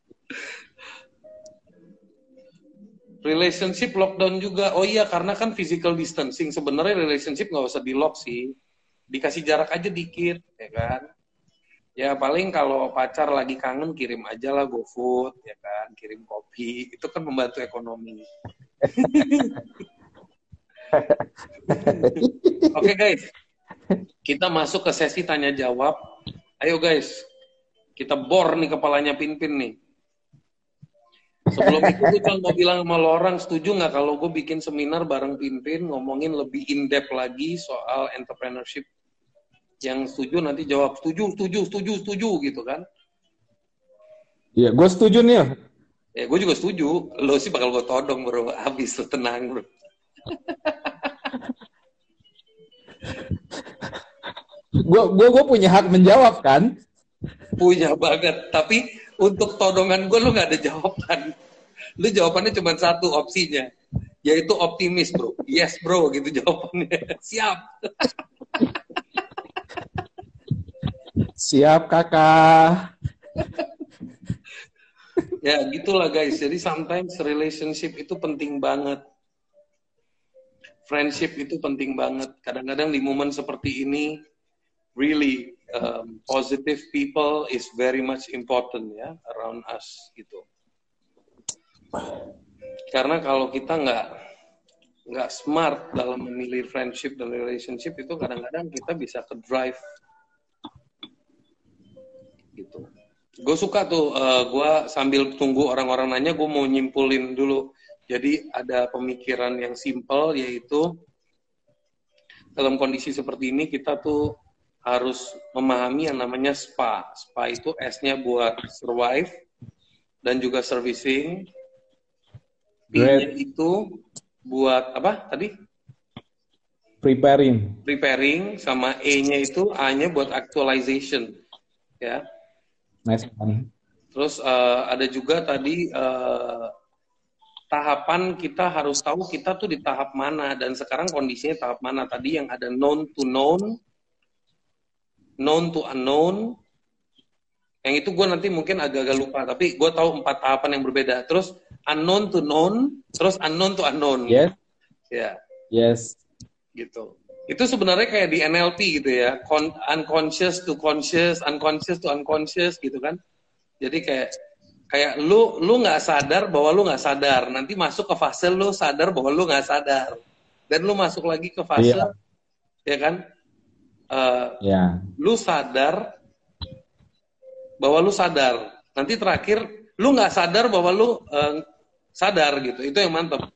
relationship lockdown juga. Oh iya, karena kan physical distancing. Sebenarnya relationship nggak usah di lock sih. Dikasih jarak aja dikit, ya kan? Ya paling kalau pacar lagi kangen kirim aja lah GoFood, ya kan? Kirim kopi, (laughs) itu kan membantu ekonomi. (laughs) Oke okay, guys, kita masuk ke sesi tanya jawab. Ayo guys, kita bor nih kepalanya Pinpin nih. Sebelum itu gue cuma mau bilang sama lo orang, setuju nggak kalau gue bikin seminar bareng Pimpin ngomongin lebih in-depth lagi soal entrepreneurship. Yang setuju nanti jawab setuju, setuju, setuju, setuju gitu kan. Iya, gue setuju nih. Ya, gue juga setuju. Lo sih bakal gue todong bro, habis lo tenang bro. gue gue gue punya hak menjawab kan? Punya banget, tapi untuk todongan gue lu nggak ada jawaban. Lu jawabannya cuma satu opsinya, yaitu optimis bro. Yes bro, gitu jawabannya. (laughs) Siap. Siap kakak. ya gitulah guys. Jadi sometimes relationship itu penting banget. Friendship itu penting banget. Kadang-kadang di momen seperti ini, really um, positive people is very much important ya around us gitu. Karena kalau kita nggak nggak smart dalam memilih friendship dan relationship itu kadang-kadang kita bisa ke drive gitu. Gue suka tuh, uh, gue sambil tunggu orang-orang nanya, gue mau nyimpulin dulu. Jadi ada pemikiran yang simple yaitu dalam kondisi seperti ini kita tuh harus memahami yang namanya SPA. SPA itu S-nya buat survive dan juga servicing. P-nya itu buat apa tadi? Preparing. Preparing sama E-nya itu A-nya buat actualization. Ya. Nice Terus uh, ada juga tadi uh, tahapan kita harus tahu kita tuh di tahap mana dan sekarang kondisinya tahap mana tadi yang ada known to known known to unknown. Yang itu gue nanti mungkin agak-agak lupa, tapi gue tahu empat tahapan yang berbeda. Terus unknown to known, terus unknown to unknown. Yes. Ya. Yes. Gitu. Itu sebenarnya kayak di NLP gitu ya, Con unconscious to conscious, unconscious to unconscious gitu kan. Jadi kayak kayak lu lu nggak sadar bahwa lu nggak sadar, nanti masuk ke fase lu sadar bahwa lu nggak sadar, dan lu masuk lagi ke fase, yeah. ya kan? Uh, ya. lu sadar bahwa lu sadar. Nanti terakhir lu nggak sadar bahwa lu uh, sadar gitu. Itu yang mantap.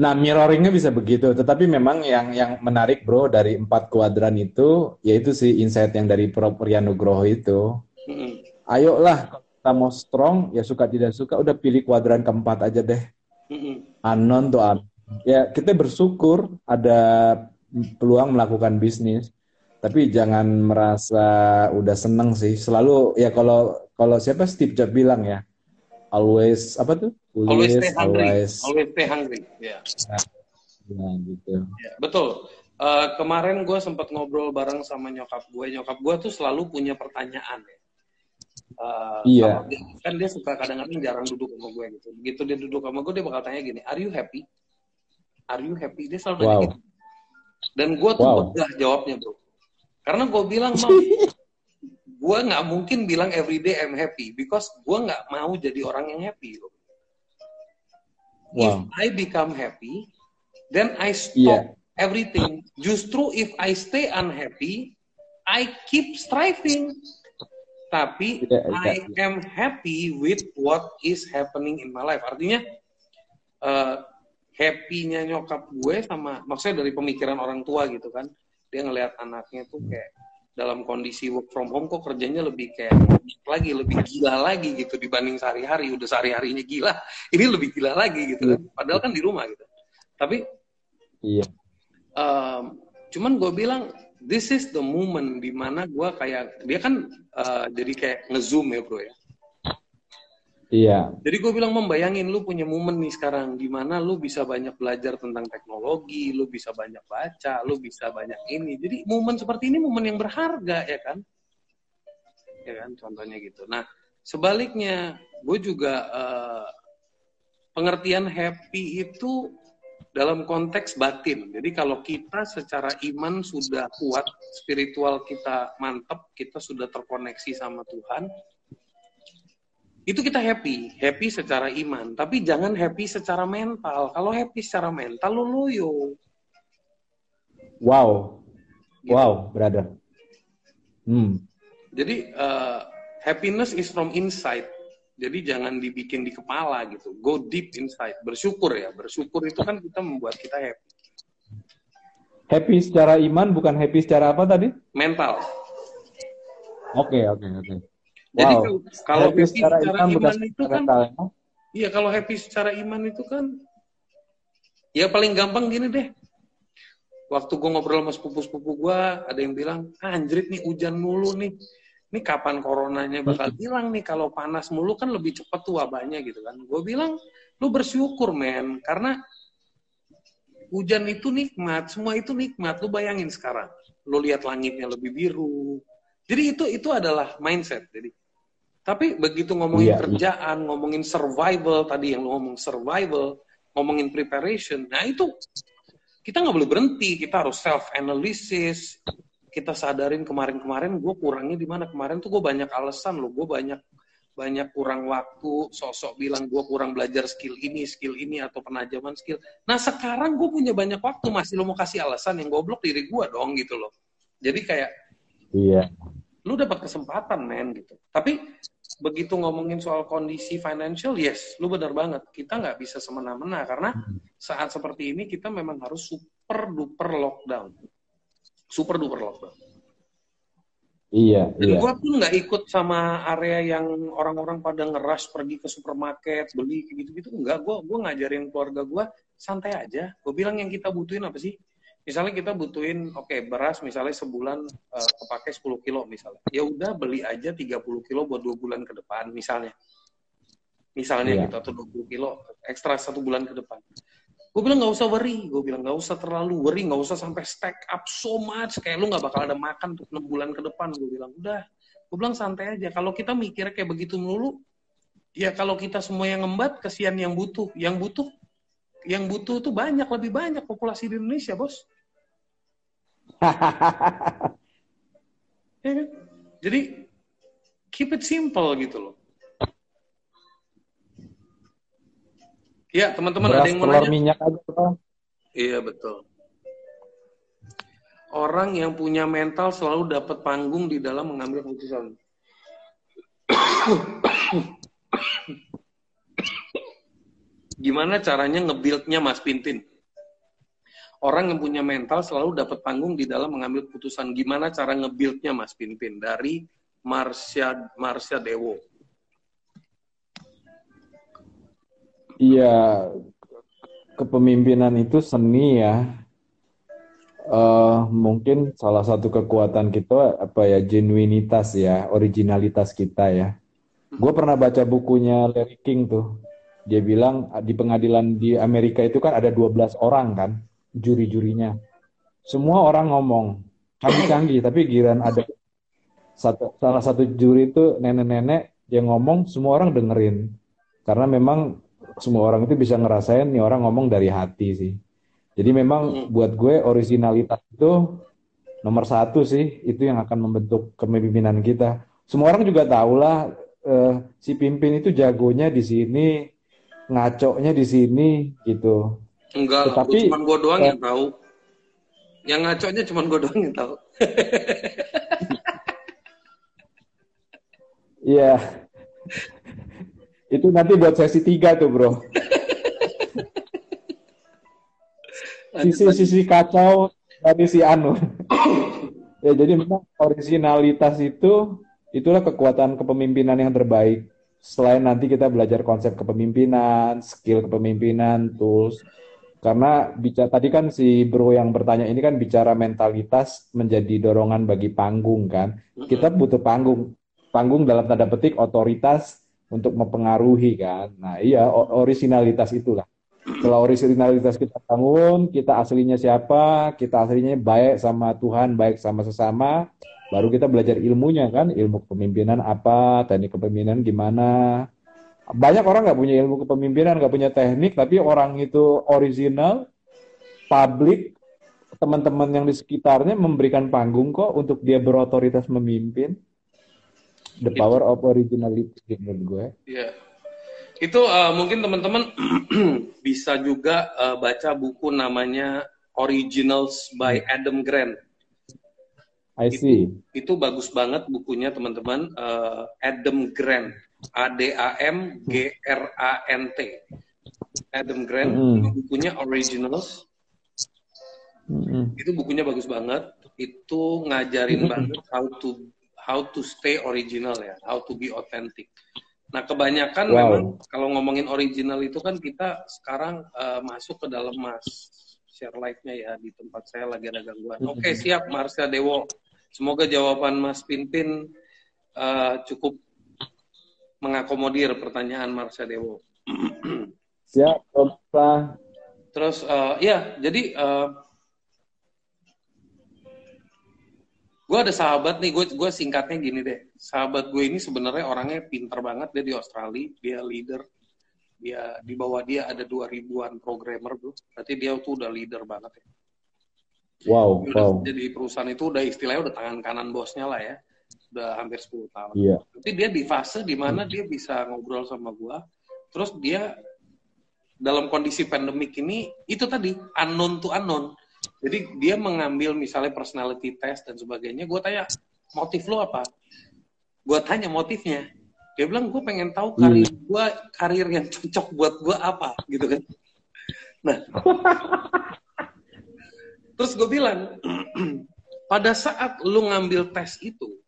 Nah, mirroringnya bisa begitu. Tetapi memang yang yang menarik bro dari empat kuadran itu, yaitu si insight yang dari Prof. Nugroho itu. Mm-hmm. Ayolah, kita mau strong, ya suka tidak suka, udah pilih kuadran keempat aja deh. Mm-hmm. Anon tuh. Ya kita bersyukur ada peluang melakukan bisnis tapi jangan merasa udah seneng sih selalu ya kalau kalau siapa Steve Jobs bilang ya always apa tuh always, always stay hungry always, always stay hungry ya yeah. nah, gitu ya, betul Uh, kemarin gue sempat ngobrol bareng sama nyokap gue. Nyokap gue tuh selalu punya pertanyaan ya. Uh, iya. Dia, kan dia suka kadang-kadang jarang duduk sama gue gitu. Begitu dia duduk sama gue dia bakal tanya gini, Are you happy? Are you happy? Dia selalu wow. nanya gitu. Dan gue tuh wow. jawabnya bro. Karena gue bilang mau, (laughs) gue nggak mungkin bilang everyday I'm happy because gue nggak mau jadi orang yang happy. Bro. Wow. If I become happy, then I stop yeah everything. Justru if I stay unhappy, I keep striving. Tapi yeah, exactly. I am happy with what is happening in my life. Artinya uh, happy-nya nyokap gue sama maksudnya dari pemikiran orang tua gitu kan. Dia ngelihat anaknya tuh kayak dalam kondisi work from home kok kerjanya lebih kayak lagi lebih gila lagi gitu dibanding sehari-hari. Udah sehari-harinya gila (laughs) ini lebih gila lagi gitu kan. Padahal kan di rumah gitu. Tapi iya. Um, cuman gue bilang this is the moment di mana gue kayak dia kan uh, jadi kayak ngezoom ya bro ya Iya. Jadi gue bilang membayangin lu punya momen nih sekarang di mana lu bisa banyak belajar tentang teknologi, lu bisa banyak baca, lu bisa banyak ini. Jadi momen seperti ini momen yang berharga ya kan? Ya kan contohnya gitu. Nah, sebaliknya gue juga uh, pengertian happy itu dalam konteks batin. Jadi kalau kita secara iman sudah kuat, spiritual kita mantap, kita sudah terkoneksi sama Tuhan, itu kita happy, happy secara iman. Tapi jangan happy secara mental. Kalau happy secara mental, lo loyo. Wow, gitu. wow, brother. Hmm. Jadi uh, happiness is from inside. Jadi jangan dibikin di kepala gitu. Go deep inside. Bersyukur ya. Bersyukur itu kan kita membuat kita happy. Happy secara iman bukan happy secara apa tadi? Mental. Oke, okay, oke, okay, oke. Okay. Jadi wow. kalau happy, secara, secara iman, iman itu kan mental, Iya, kalau happy secara iman itu kan ya paling gampang gini deh. Waktu gue ngobrol sama sepupu-sepupu gue, ada yang bilang, ah, anjrit nih hujan mulu nih. Ini kapan coronanya bakal hilang nih? Kalau panas mulu kan lebih cepat tuh wabahnya gitu kan. Gue bilang lu bersyukur men karena hujan itu nikmat semua itu nikmat. Lu bayangin sekarang lu lihat langitnya lebih biru. Jadi itu itu adalah mindset. Jadi tapi begitu ngomongin yeah, kerjaan yeah. ngomongin survival tadi yang lu ngomong survival ngomongin preparation nah itu kita nggak boleh berhenti kita harus self analysis kita sadarin kemarin-kemarin gue kurangnya di mana. Kemarin tuh gue banyak alasan loh gue banyak banyak kurang waktu. Sosok bilang gue kurang belajar skill ini skill ini atau penajaman skill. Nah sekarang gue punya banyak waktu masih lo mau kasih alasan yang goblok diri gue dong gitu loh. Jadi kayak iya lu dapat kesempatan men gitu tapi begitu ngomongin soal kondisi financial yes lu benar banget kita nggak bisa semena-mena karena hmm. saat seperti ini kita memang harus super duper lockdown super duper lockdown. Iya. Dan iya. gue pun nggak ikut sama area yang orang-orang pada ngeras pergi ke supermarket beli gitu-gitu. Enggak, gue gue ngajarin keluarga gue santai aja. Gue bilang yang kita butuhin apa sih? Misalnya kita butuhin, oke okay, beras misalnya sebulan uh, kepake 10 kilo misalnya. Ya udah beli aja 30 kilo buat dua bulan ke depan misalnya. Misalnya iya. gitu atau 20 kilo ekstra satu bulan ke depan. Gue bilang nggak usah worry, gue bilang nggak usah terlalu worry, nggak usah sampai stack up so much, kayak lu nggak bakal ada makan untuk enam bulan ke depan. Gue bilang udah, gue bilang santai aja. Kalau kita mikir kayak begitu melulu, ya kalau kita semua yang ngembat, kesian yang butuh, yang butuh, yang butuh tuh banyak, lebih banyak populasi di Indonesia, bos. (laughs) ya kan? Jadi keep it simple gitu loh. Iya, teman-teman ada yang mau nanya? minyak aja, Bang. Iya, betul. Orang yang punya mental selalu dapat panggung di dalam mengambil keputusan. (coughs) Gimana caranya ngebuildnya Mas Pintin? Orang yang punya mental selalu dapat panggung di dalam mengambil keputusan. Gimana cara ngebuildnya Mas Pintin? Dari Marsha, Marsha Dewo. Iya, kepemimpinan itu seni ya. Uh, mungkin salah satu kekuatan kita apa ya genuinitas ya, originalitas kita ya. Gue pernah baca bukunya Larry King tuh. Dia bilang di pengadilan di Amerika itu kan ada 12 orang kan juri-jurinya. semua orang ngomong canggih-canggih, tapi giran ada satu salah satu juri itu nenek-nenek yang ngomong, semua orang dengerin. Karena memang semua orang itu bisa ngerasain nih orang ngomong dari hati sih. Jadi memang hmm. buat gue originalitas itu nomor satu sih, itu yang akan membentuk kepemimpinan kita. Semua orang juga tahu lah eh, si pimpin itu jagonya di sini, ngaconya di sini gitu. Enggak, Tetapi, cuma gue doang eh, yang tahu. Yang ngaconya cuma gue doang yang tahu. (laughs) Iya. Itu nanti buat sesi tiga tuh, bro. (laughs) Sisi-sisi kacau dari si Anu. (coughs) ya, jadi memang originalitas itu itulah kekuatan kepemimpinan yang terbaik. Selain nanti kita belajar konsep kepemimpinan, skill kepemimpinan, tools. Karena bicara tadi kan si bro yang bertanya ini kan bicara mentalitas menjadi dorongan bagi panggung kan. Kita butuh panggung. Panggung dalam tanda petik otoritas untuk mempengaruhi kan. Nah, iya originalitas itulah. Kalau originalitas kita bangun, kita aslinya siapa, kita aslinya baik sama Tuhan, baik sama sesama, baru kita belajar ilmunya kan, ilmu kepemimpinan apa, teknik kepemimpinan gimana. Banyak orang nggak punya ilmu kepemimpinan, nggak punya teknik, tapi orang itu original, publik, teman-teman yang di sekitarnya memberikan panggung kok untuk dia berotoritas memimpin. The power of originality menurut gue. Iya. Itu uh, mungkin teman-teman (clears throat) bisa juga uh, baca buku namanya Originals by Adam Grant I see. Itu, itu bagus banget bukunya teman-teman. Uh, Adam Grant, A D A M G R A N T. Adam Grant, mm. bukunya Originals. Mm. Itu bukunya bagus banget. Itu ngajarin mm. banget how to how to stay original ya, how to be authentic. Nah, kebanyakan wow. memang kalau ngomongin original itu kan kita sekarang uh, masuk ke dalam mas share live-nya ya di tempat saya lagi ada gangguan. Oke, okay, siap Marsha Dewo. Semoga jawaban Mas Pinpin uh, cukup mengakomodir pertanyaan Marsha Dewo. Siap, Pak. Terus uh, ya, jadi uh, gue ada sahabat nih, gue gue singkatnya gini deh. Sahabat gue ini sebenarnya orangnya pinter banget dia di Australia, dia leader. Dia di bawah dia ada dua ribuan programmer tuh. Berarti dia tuh udah leader banget ya. Wow, udah wow. Jadi perusahaan itu udah istilahnya udah tangan kanan bosnya lah ya. Udah hampir 10 tahun. Iya. Tapi dia di fase di mana dia bisa ngobrol sama gua. Terus dia dalam kondisi pandemik ini itu tadi unknown to unknown. Jadi dia mengambil misalnya personality test dan sebagainya. Gue tanya motif lo apa? Gue tanya motifnya. Dia bilang gue pengen tahu karir hmm. gue karir yang cocok buat gue apa gitu kan. Nah (laughs) Terus gue bilang, (clears throat) pada saat lu ngambil tes itu,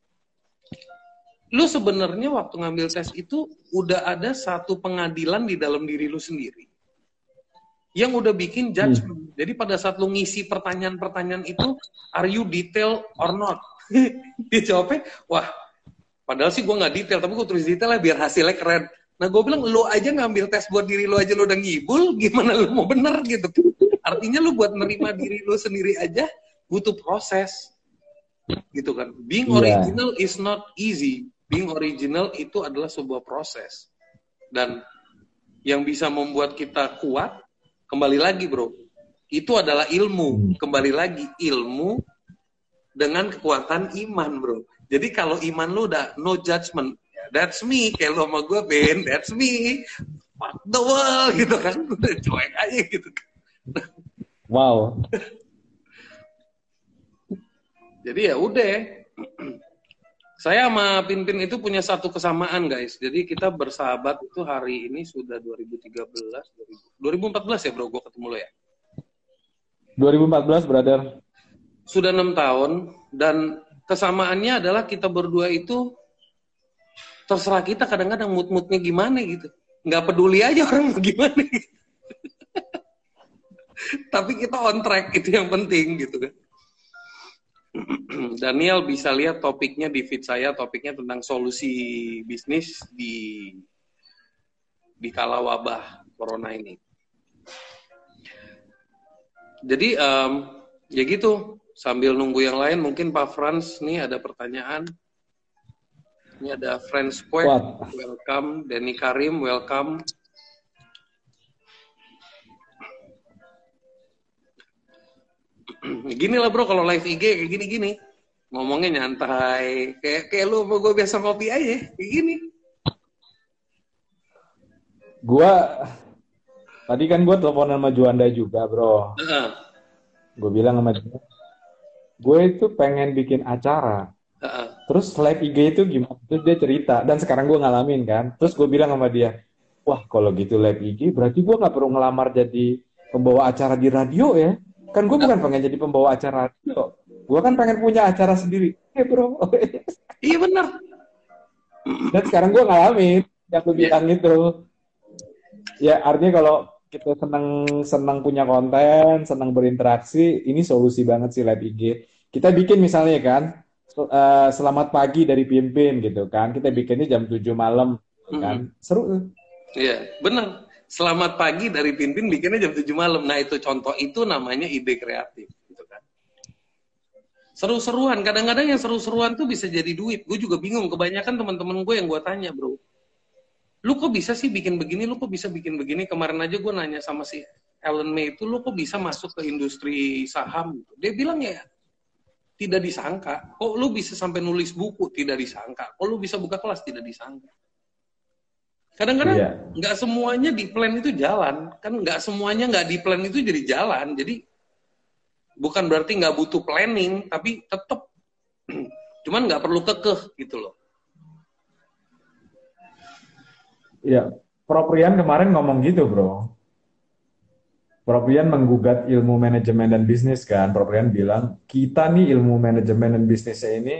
lu sebenarnya waktu ngambil tes itu udah ada satu pengadilan di dalam diri lu sendiri yang udah bikin judgment. Hmm. Jadi pada saat lu ngisi pertanyaan-pertanyaan itu, are you detail or not? (laughs) Dia jawabnya, wah, padahal sih gue nggak detail, tapi gue tulis detail lah biar hasilnya keren. Nah gue bilang, lu aja ngambil tes buat diri lu aja lu udah ngibul, gimana lu mau bener gitu. Artinya lu buat menerima diri lu sendiri aja butuh proses. Gitu kan. Being yeah. original is not easy. Being original itu adalah sebuah proses. Dan yang bisa membuat kita kuat, kembali lagi bro, itu adalah ilmu. Hmm. Kembali lagi, ilmu dengan kekuatan iman bro. Jadi kalau iman lu udah no judgment, that's me. Kayak lu sama gue, Ben, that's me. Fuck the world, (laughs) gitu kan. Udah cuek aja gitu kan. Wow. Jadi ya udah. (clears throat) Saya sama Pinpin itu punya satu kesamaan guys. Jadi kita bersahabat itu hari ini sudah 2013, 2014 ya bro, gue ketemu lo ya. 2014 brother. Sudah enam tahun dan kesamaannya adalah kita berdua itu terserah kita kadang-kadang mood-moodnya gimana gitu. Nggak peduli aja orang mau gimana gitu (laughs) tapi kita on track itu yang penting gitu kan (clears throat) Daniel bisa lihat topiknya di feed saya topiknya tentang solusi bisnis di di kala wabah corona ini. Jadi um, ya gitu. Sambil nunggu yang lain mungkin Pak Franz nih ada pertanyaan. Ini ada Friends Square welcome. Denny Karim welcome (clears throat) gini lah bro kalau live IG kayak gini-gini. Ngomongnya nyantai. Kayak kayak lu mau gue biasa ngopi aja kayak gini. Gua tadi kan gue telepon sama Juanda juga bro. Uh. gue bilang sama dia gue itu pengen bikin acara. Uh. terus live IG itu gimana? Terus dia cerita. Dan sekarang gue ngalamin kan? Terus gue bilang sama dia wah kalau gitu live IG berarti gue nggak perlu ngelamar jadi pembawa acara di radio ya Kan gue bukan pengen jadi pembawa acara radio. Gue kan pengen punya acara sendiri. Eh (laughs) bro. iya bener. Dan sekarang gue ngalamin yang lu bilang yeah. itu. Ya artinya kalau kita senang senang punya konten, senang berinteraksi, ini solusi banget sih live IG. Kita bikin misalnya kan, uh, selamat pagi dari pimpin gitu kan. Kita bikinnya jam 7 malam kan. Mm -hmm. Seru Iya, yeah, benar selamat pagi dari Pimpin bikinnya jam 7 malam. Nah itu contoh itu namanya ide kreatif. Gitu kan. Seru-seruan, kadang-kadang yang seru-seruan tuh bisa jadi duit. Gue juga bingung, kebanyakan teman-teman gue yang gue tanya bro. Lu kok bisa sih bikin begini, lu kok bisa bikin begini? Kemarin aja gue nanya sama si Ellen May itu, lu kok bisa masuk ke industri saham? Dia bilang ya, tidak disangka. Kok lu bisa sampai nulis buku? Tidak disangka. Kok lu bisa buka kelas? Tidak disangka. Kadang-kadang iya. nggak -kadang semuanya di plan itu jalan, kan nggak semuanya nggak di plan itu jadi jalan. Jadi bukan berarti nggak butuh planning, tapi tetap (clears throat) cuman nggak perlu kekeh gitu loh. Iya, Proprian kemarin ngomong gitu, bro. Proprian menggugat ilmu manajemen dan bisnis kan. Proprian bilang kita nih ilmu manajemen dan bisnisnya ini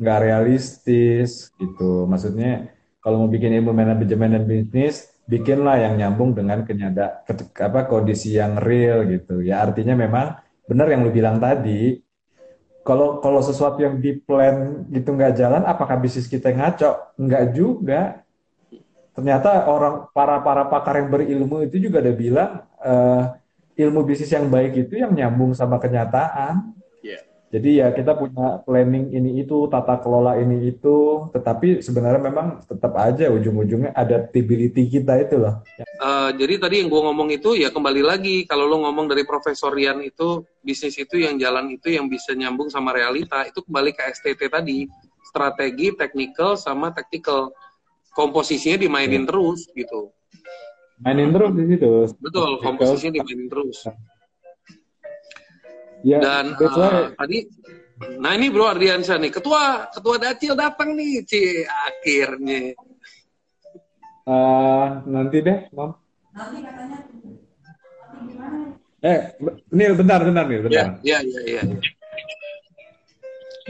nggak realistis gitu. Maksudnya kalau mau bikin ilmu manajemen dan bisnis, bikinlah yang nyambung dengan kenyada apa kondisi yang real gitu. Ya artinya memang benar yang lu bilang tadi. Kalau kalau sesuatu yang di plan gitu nggak jalan, apakah bisnis kita ngaco? Nggak juga. Ternyata orang para para pakar yang berilmu itu juga ada bilang uh, ilmu bisnis yang baik itu yang nyambung sama kenyataan. Jadi ya kita punya planning ini itu, tata kelola ini itu, tetapi sebenarnya memang tetap aja ujung-ujungnya adaptability kita itu loh. Uh, jadi tadi yang gue ngomong itu ya kembali lagi kalau lo ngomong dari Profesor Rian itu bisnis itu yang jalan itu yang bisa nyambung sama realita itu kembali ke STT tadi strategi, technical sama tactical komposisinya dimainin ya. terus gitu. Mainin terus di situ. Betul, komposisinya dimainin terus. Ya, Dan uh, tadi, nah ini Bro Ardiansyah nih, ketua ketua Dacil datang nih, ci akhirnya. Uh, nanti deh, Mam. Nanti katanya. Eh, Nil, bentar, bentar, Nil, bentar. Iya, iya, iya. Ya.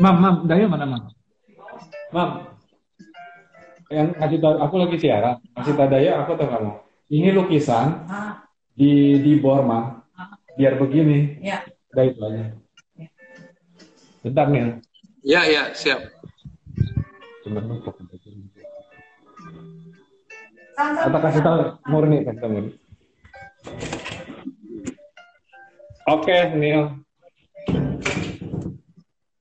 Mam, Mam, Daya mana, Mam? Mam, yang ngasih tahu aku lagi siaran, ngasih tahu Daya aku tahu kamu. Ini lukisan di di Borma, biar begini. Ya Udah itu aja. Bentar nih. Ya, ya, siap. Atau kasih tahu murni, kasih tahu murni. Oke, Neil.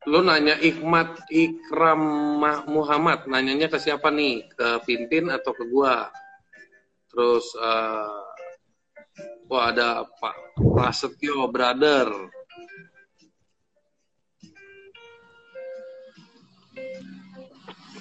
Lu nanya Ikmat Ikram Muhammad, nanyanya ke siapa nih? Ke Pintin atau ke gua? Terus, uh, wah ada Pak Prasetyo, brother.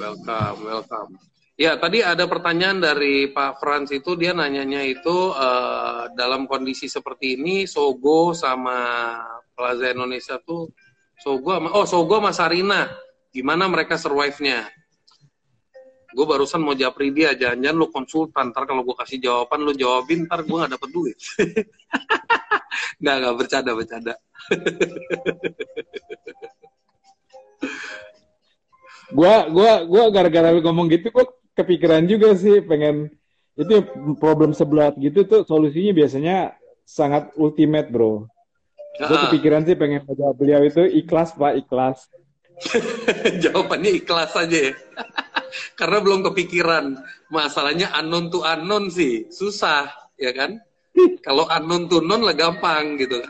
Welcome, welcome. Ya, tadi ada pertanyaan dari Pak Frans itu dia nanyanya itu uh, dalam kondisi seperti ini Sogo sama Plaza Indonesia tuh Sogo sama oh Sogo sama Sarina gimana mereka survive-nya? Gue barusan mau japri dia, jangan-jangan lu konsultan, ntar kalau gue kasih jawaban lu jawabin, ntar gue gak dapet duit. (laughs) nggak, nggak bercanda, bercanda. (laughs) gua gua gua gara-gara ngomong gitu gua kepikiran juga sih pengen itu problem sebelah gitu tuh solusinya biasanya sangat ultimate bro. Gue kepikiran sih pengen jawab beliau itu ikhlas pak ikhlas. (laughs) Jawabannya ikhlas aja ya. (laughs) Karena belum kepikiran. Masalahnya anon to anon sih susah ya kan. (laughs) Kalau anon to non lah gampang gitu.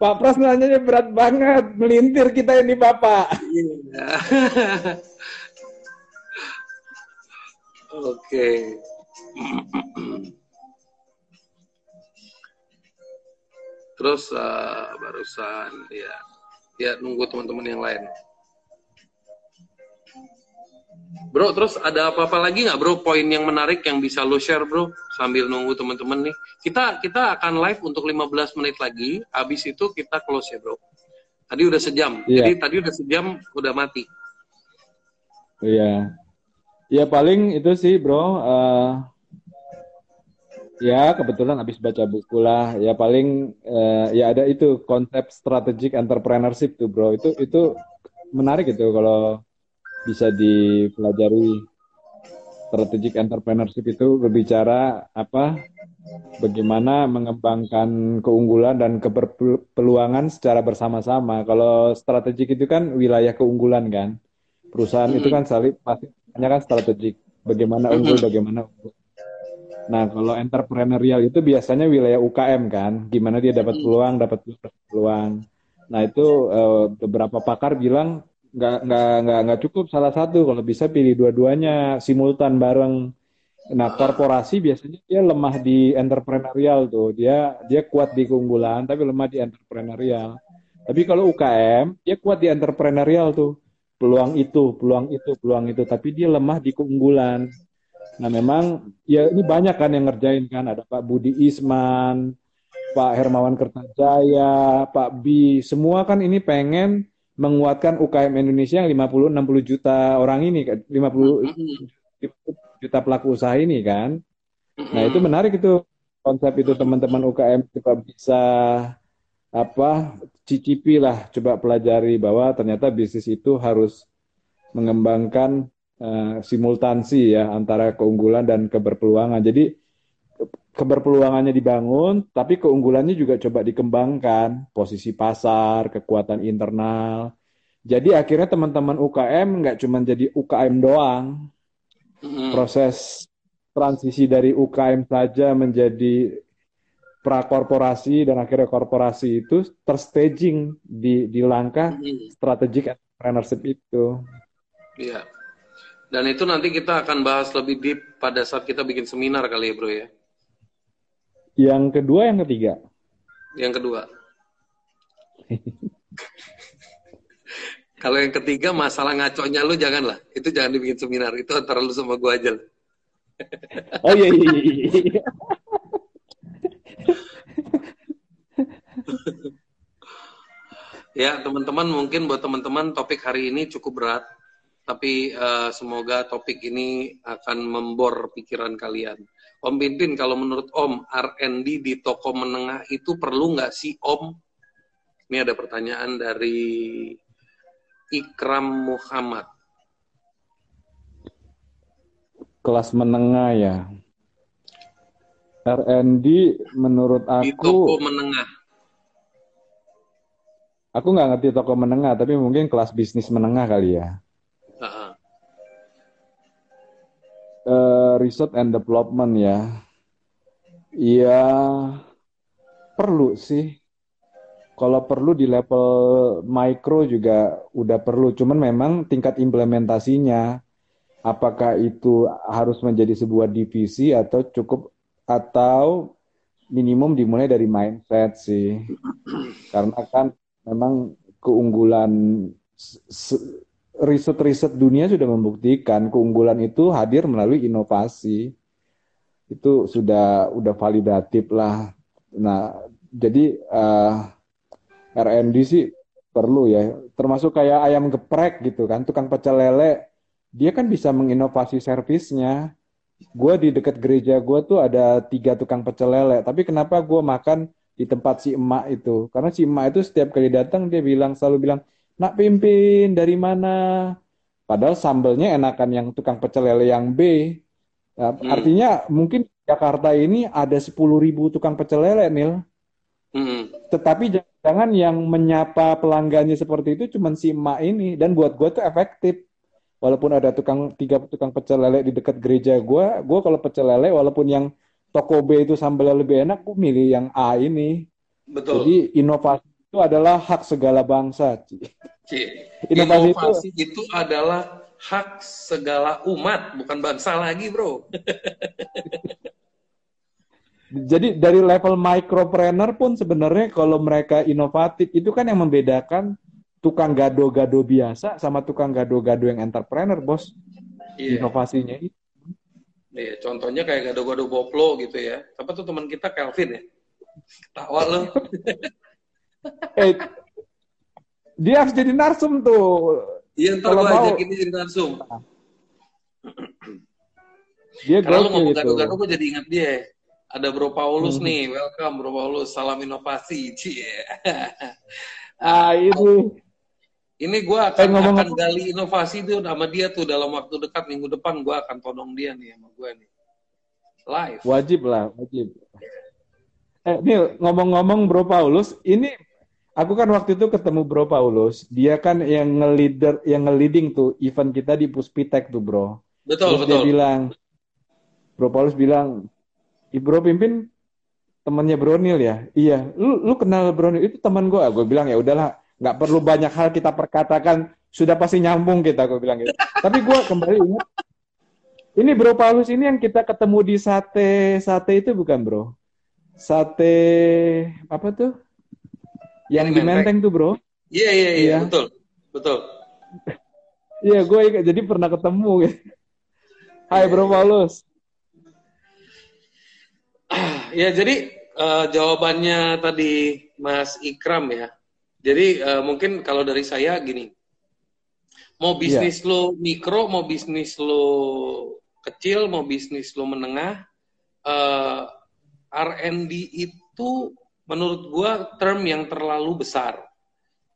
Pak Pras nanyanya berat banget, melintir kita ini Bapak. Iya. Oke. Terus uh, barusan ya, ya nunggu teman-teman yang lain. Bro, terus ada apa-apa lagi nggak bro? Poin yang menarik yang bisa lo share bro sambil nunggu teman-teman nih. Kita kita akan live untuk 15 menit lagi. Habis itu kita close ya bro. Tadi udah sejam. Yeah. Jadi tadi udah sejam udah mati. Iya. Ya paling itu sih bro. Uh, ya kebetulan habis baca buku lah. Ya paling uh, ya ada itu konsep strategic entrepreneurship tuh bro. Itu itu menarik itu kalau bisa dipelajari strategic entrepreneurship itu berbicara apa bagaimana mengembangkan keunggulan dan keberpeluangan secara bersama-sama. Kalau strategik itu kan wilayah keunggulan kan. Perusahaan itu kan saling pasti hanya kan strategik. Bagaimana unggul, bagaimana unggul. Nah, kalau entrepreneurial itu biasanya wilayah UKM kan, gimana dia dapat peluang, dapat peluang. Nah, itu uh, beberapa pakar bilang nggak nggak nggak nggak cukup salah satu. Kalau bisa pilih dua-duanya. Simultan bareng nah korporasi biasanya dia lemah di entrepreneurial tuh. Dia dia kuat di keunggulan tapi lemah di entrepreneurial. Tapi kalau UKM dia kuat di entrepreneurial tuh. Peluang itu peluang itu peluang itu. Tapi dia lemah di keunggulan. Nah memang ya ini banyak kan yang ngerjain kan. Ada Pak Budi Isman Pak Hermawan Kertajaya Pak Bi. Semua kan ini pengen menguatkan UKM Indonesia yang 50 60 juta orang ini 50 juta pelaku usaha ini kan. Nah, itu menarik itu konsep itu teman-teman UKM juga bisa apa cicipi lah coba pelajari bahwa ternyata bisnis itu harus mengembangkan uh, simultansi ya antara keunggulan dan keberpeluangan. Jadi keberpeluangannya dibangun, tapi keunggulannya juga coba dikembangkan, posisi pasar, kekuatan internal. Jadi akhirnya teman-teman UKM nggak cuma jadi UKM doang, proses transisi dari UKM saja menjadi prakorporasi dan akhirnya korporasi itu terstaging di di langkah strategic entrepreneurship itu. Iya. Dan itu nanti kita akan bahas lebih deep pada saat kita bikin seminar kali ya, Bro ya. Yang kedua, yang ketiga? Yang kedua. Kalau yang ketiga masalah ngaconya lu janganlah. Itu jangan dibikin seminar. Itu antara lu sama gua aja. Oh iya iya iya. iya. ya teman-teman mungkin buat teman-teman topik hari ini cukup berat. Tapi uh, semoga topik ini akan membor pikiran kalian. Om Pimpin, kalau menurut Om, R&D di toko menengah itu perlu nggak sih Om? Ini ada pertanyaan dari Ikram Muhammad. Kelas menengah ya. R&D menurut aku... Di toko menengah. Aku nggak ngerti toko menengah, tapi mungkin kelas bisnis menengah kali ya. Uh, research and development ya, ya perlu sih. Kalau perlu di level micro juga udah perlu. Cuman memang tingkat implementasinya, apakah itu harus menjadi sebuah divisi atau cukup atau minimum dimulai dari mindset sih. Karena kan memang keunggulan riset-riset dunia sudah membuktikan keunggulan itu hadir melalui inovasi. Itu sudah udah validatif lah. Nah, jadi uh, eh, R&D sih perlu ya. Termasuk kayak ayam geprek gitu kan, tukang pecel lele, dia kan bisa menginovasi servisnya. Gue di dekat gereja gue tuh ada tiga tukang pecel lele, tapi kenapa gue makan di tempat si emak itu? Karena si emak itu setiap kali datang dia bilang selalu bilang, nak pimpin dari mana? Padahal sambelnya enakan yang tukang pecel lele yang B. Nah, hmm. Artinya mungkin Jakarta ini ada 10 ribu tukang pecel lele, Nil. Hmm. Tetapi jangan yang menyapa pelanggannya seperti itu cuma si emak ini. Dan buat gue tuh efektif. Walaupun ada tukang tiga tukang pecel lele di dekat gereja gue, gue kalau pecel lele walaupun yang toko B itu sambelnya lebih enak, gue milih yang A ini. Betul. Jadi inovasi itu adalah hak segala bangsa. Ci. Inovasi, (laughs) Inovasi itu... itu adalah hak segala umat, bukan bangsa lagi, bro. (laughs) Jadi dari level micropreneur pun sebenarnya kalau mereka inovatif itu kan yang membedakan tukang gado-gado biasa sama tukang gado-gado yang entrepreneur, bos. Iya. Inovasinya itu. Iya, contohnya kayak gado-gado boplo gitu ya. Apa tuh teman kita Kelvin ya? Ketawa lo. (laughs) eh, dia harus jadi narsum tuh. Iya, ntar gue ajakin dia jadi narsum. Dia Kalau lu ngomong gado-gado, gue jadi ingat dia ada Bro Paulus hmm. nih, welcome Bro Paulus, salam inovasi. Cie. (laughs) ah ini. Ini gue akan, eh, ngomong akan gali inovasi tuh sama dia tuh dalam waktu dekat minggu depan gue akan todong dia nih sama gue nih. Live. Wajib lah, wajib. Eh, ini ngomong-ngomong Bro Paulus, ini aku kan waktu itu ketemu Bro Paulus, dia kan yang nge-leader, yang nge-leading tuh event kita di Puspitek tuh Bro. Betul, Terus betul. dia bilang, Bro Paulus bilang, Ibro pimpin temannya Bronil ya? Iya. Lu lu kenal Bronil itu teman gue. Gue bilang ya udahlah, nggak perlu banyak hal kita perkatakan. Sudah pasti nyambung kita. Gue bilang gitu. Tapi gue kembali ingat. Ini Bro Paulus ini yang kita ketemu di sate sate itu bukan Bro? Sate apa tuh? Yang di Menteng tuh Bro? Iya iya iya betul betul. Iya gue jadi pernah ketemu. Hai Bro Paulus (clears throat) ya jadi uh, jawabannya tadi Mas Ikram ya. Jadi uh, mungkin kalau dari saya gini, mau iya. bisnis yeah. lo mikro, mau bisnis lo kecil, mau bisnis lo menengah, uh, eh, R&D itu menurut gua term yang terlalu besar.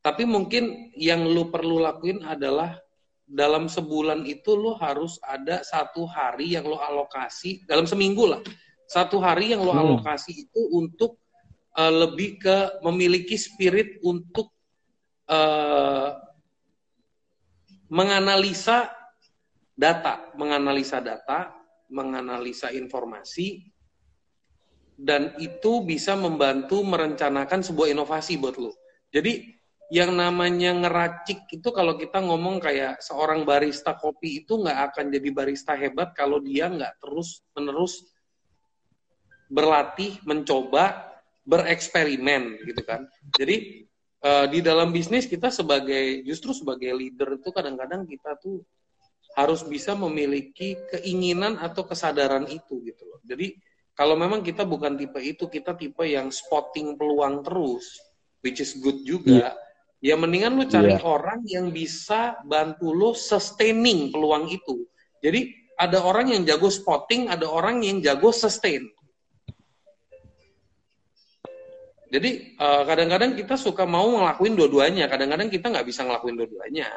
Tapi mungkin yang lo perlu lakuin adalah dalam sebulan itu lo harus ada satu hari yang lo alokasi dalam seminggu lah satu hari yang lo hmm. alokasi itu untuk uh, lebih ke memiliki spirit untuk uh, menganalisa data, menganalisa data, menganalisa informasi, dan itu bisa membantu merencanakan sebuah inovasi buat lo. Jadi yang namanya ngeracik itu kalau kita ngomong kayak seorang barista kopi itu nggak akan jadi barista hebat kalau dia nggak terus menerus berlatih, mencoba, bereksperimen gitu kan. Jadi uh, di dalam bisnis kita sebagai justru sebagai leader itu kadang-kadang kita tuh harus bisa memiliki keinginan atau kesadaran itu gitu loh. Jadi kalau memang kita bukan tipe itu, kita tipe yang spotting peluang terus, which is good juga. Yeah. Ya mendingan lu cari yeah. orang yang bisa bantu lu sustaining peluang itu. Jadi ada orang yang jago spotting, ada orang yang jago sustain. Jadi eh, kadang-kadang kita suka mau ngelakuin dua-duanya, kadang-kadang kita nggak bisa ngelakuin dua-duanya.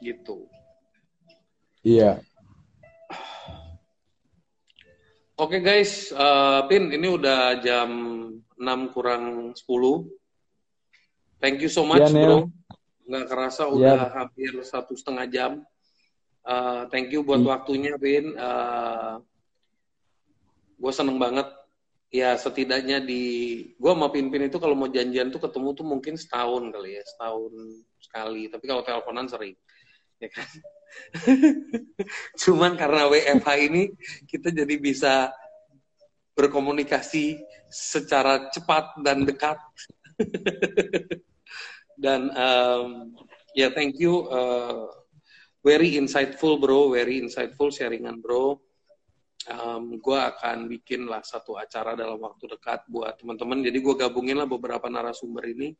Gitu. Iya. Oke okay guys, uh, Pin, ini udah jam 6 kurang 10. Thank you so much, ya, bro. Nggak kerasa iya. udah hampir satu setengah jam. Uh, thank you buat hmm. waktunya, Pin. Uh, gue seneng banget ya setidaknya di gue sama Pimpin itu kalau mau janjian tuh ketemu tuh mungkin setahun kali ya setahun sekali tapi kalau teleponan sering ya kan (laughs) cuman karena WFH ini kita jadi bisa berkomunikasi secara cepat dan dekat (laughs) dan um, ya yeah, thank you uh, very insightful bro very insightful sharingan bro um, gue akan bikin lah satu acara dalam waktu dekat buat teman-teman. Jadi gue gabungin lah beberapa narasumber ini.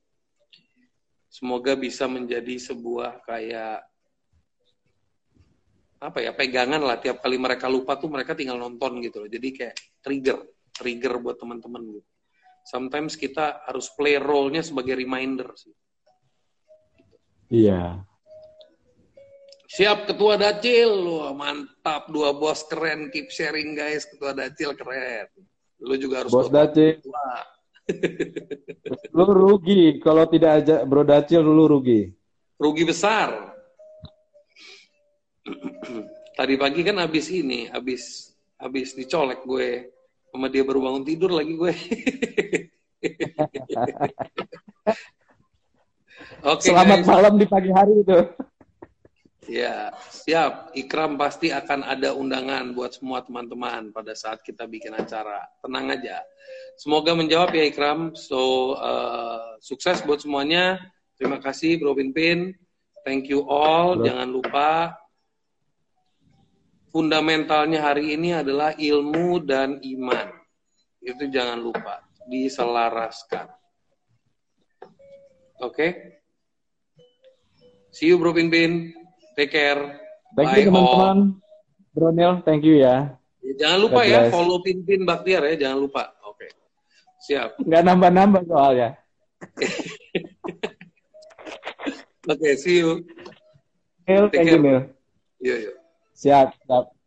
Semoga bisa menjadi sebuah kayak apa ya pegangan lah tiap kali mereka lupa tuh mereka tinggal nonton gitu loh. Jadi kayak trigger, trigger buat teman-teman gitu. Sometimes kita harus play role-nya sebagai reminder sih. Iya. Siap Ketua Dacil, wah mantap dua bos keren, keep sharing guys Ketua Dacil keren. Lu juga harus bos Dacil. lu rugi kalau tidak aja Bro Dacil lu rugi. Rugi besar. (clears throat) Tadi pagi kan abis ini, abis abis dicolek gue sama dia baru bangun tidur lagi gue. (laughs) Oke, Selamat guys. malam di pagi hari itu. Ya, siap. Ikram pasti akan ada undangan buat semua teman-teman pada saat kita bikin acara. Tenang aja. Semoga menjawab ya Ikram. So, uh, sukses buat semuanya. Terima kasih Bro Pinpin. Thank you all. Bro. Jangan lupa fundamentalnya hari ini adalah ilmu dan iman. Itu jangan lupa. Diselaraskan. Oke? Okay? See you Bro Pinpin. Take care. Thank Bye you teman-teman. Bro Neil, thank you ya. ya jangan lupa God ya, bless. follow Pinpin Baktiar ya, jangan lupa. Oke. Okay. Siap. (laughs) Nggak nambah-nambah soalnya. Oke, okay, see you. Neil, thank you Neil. Iya, iya. Siap, siap.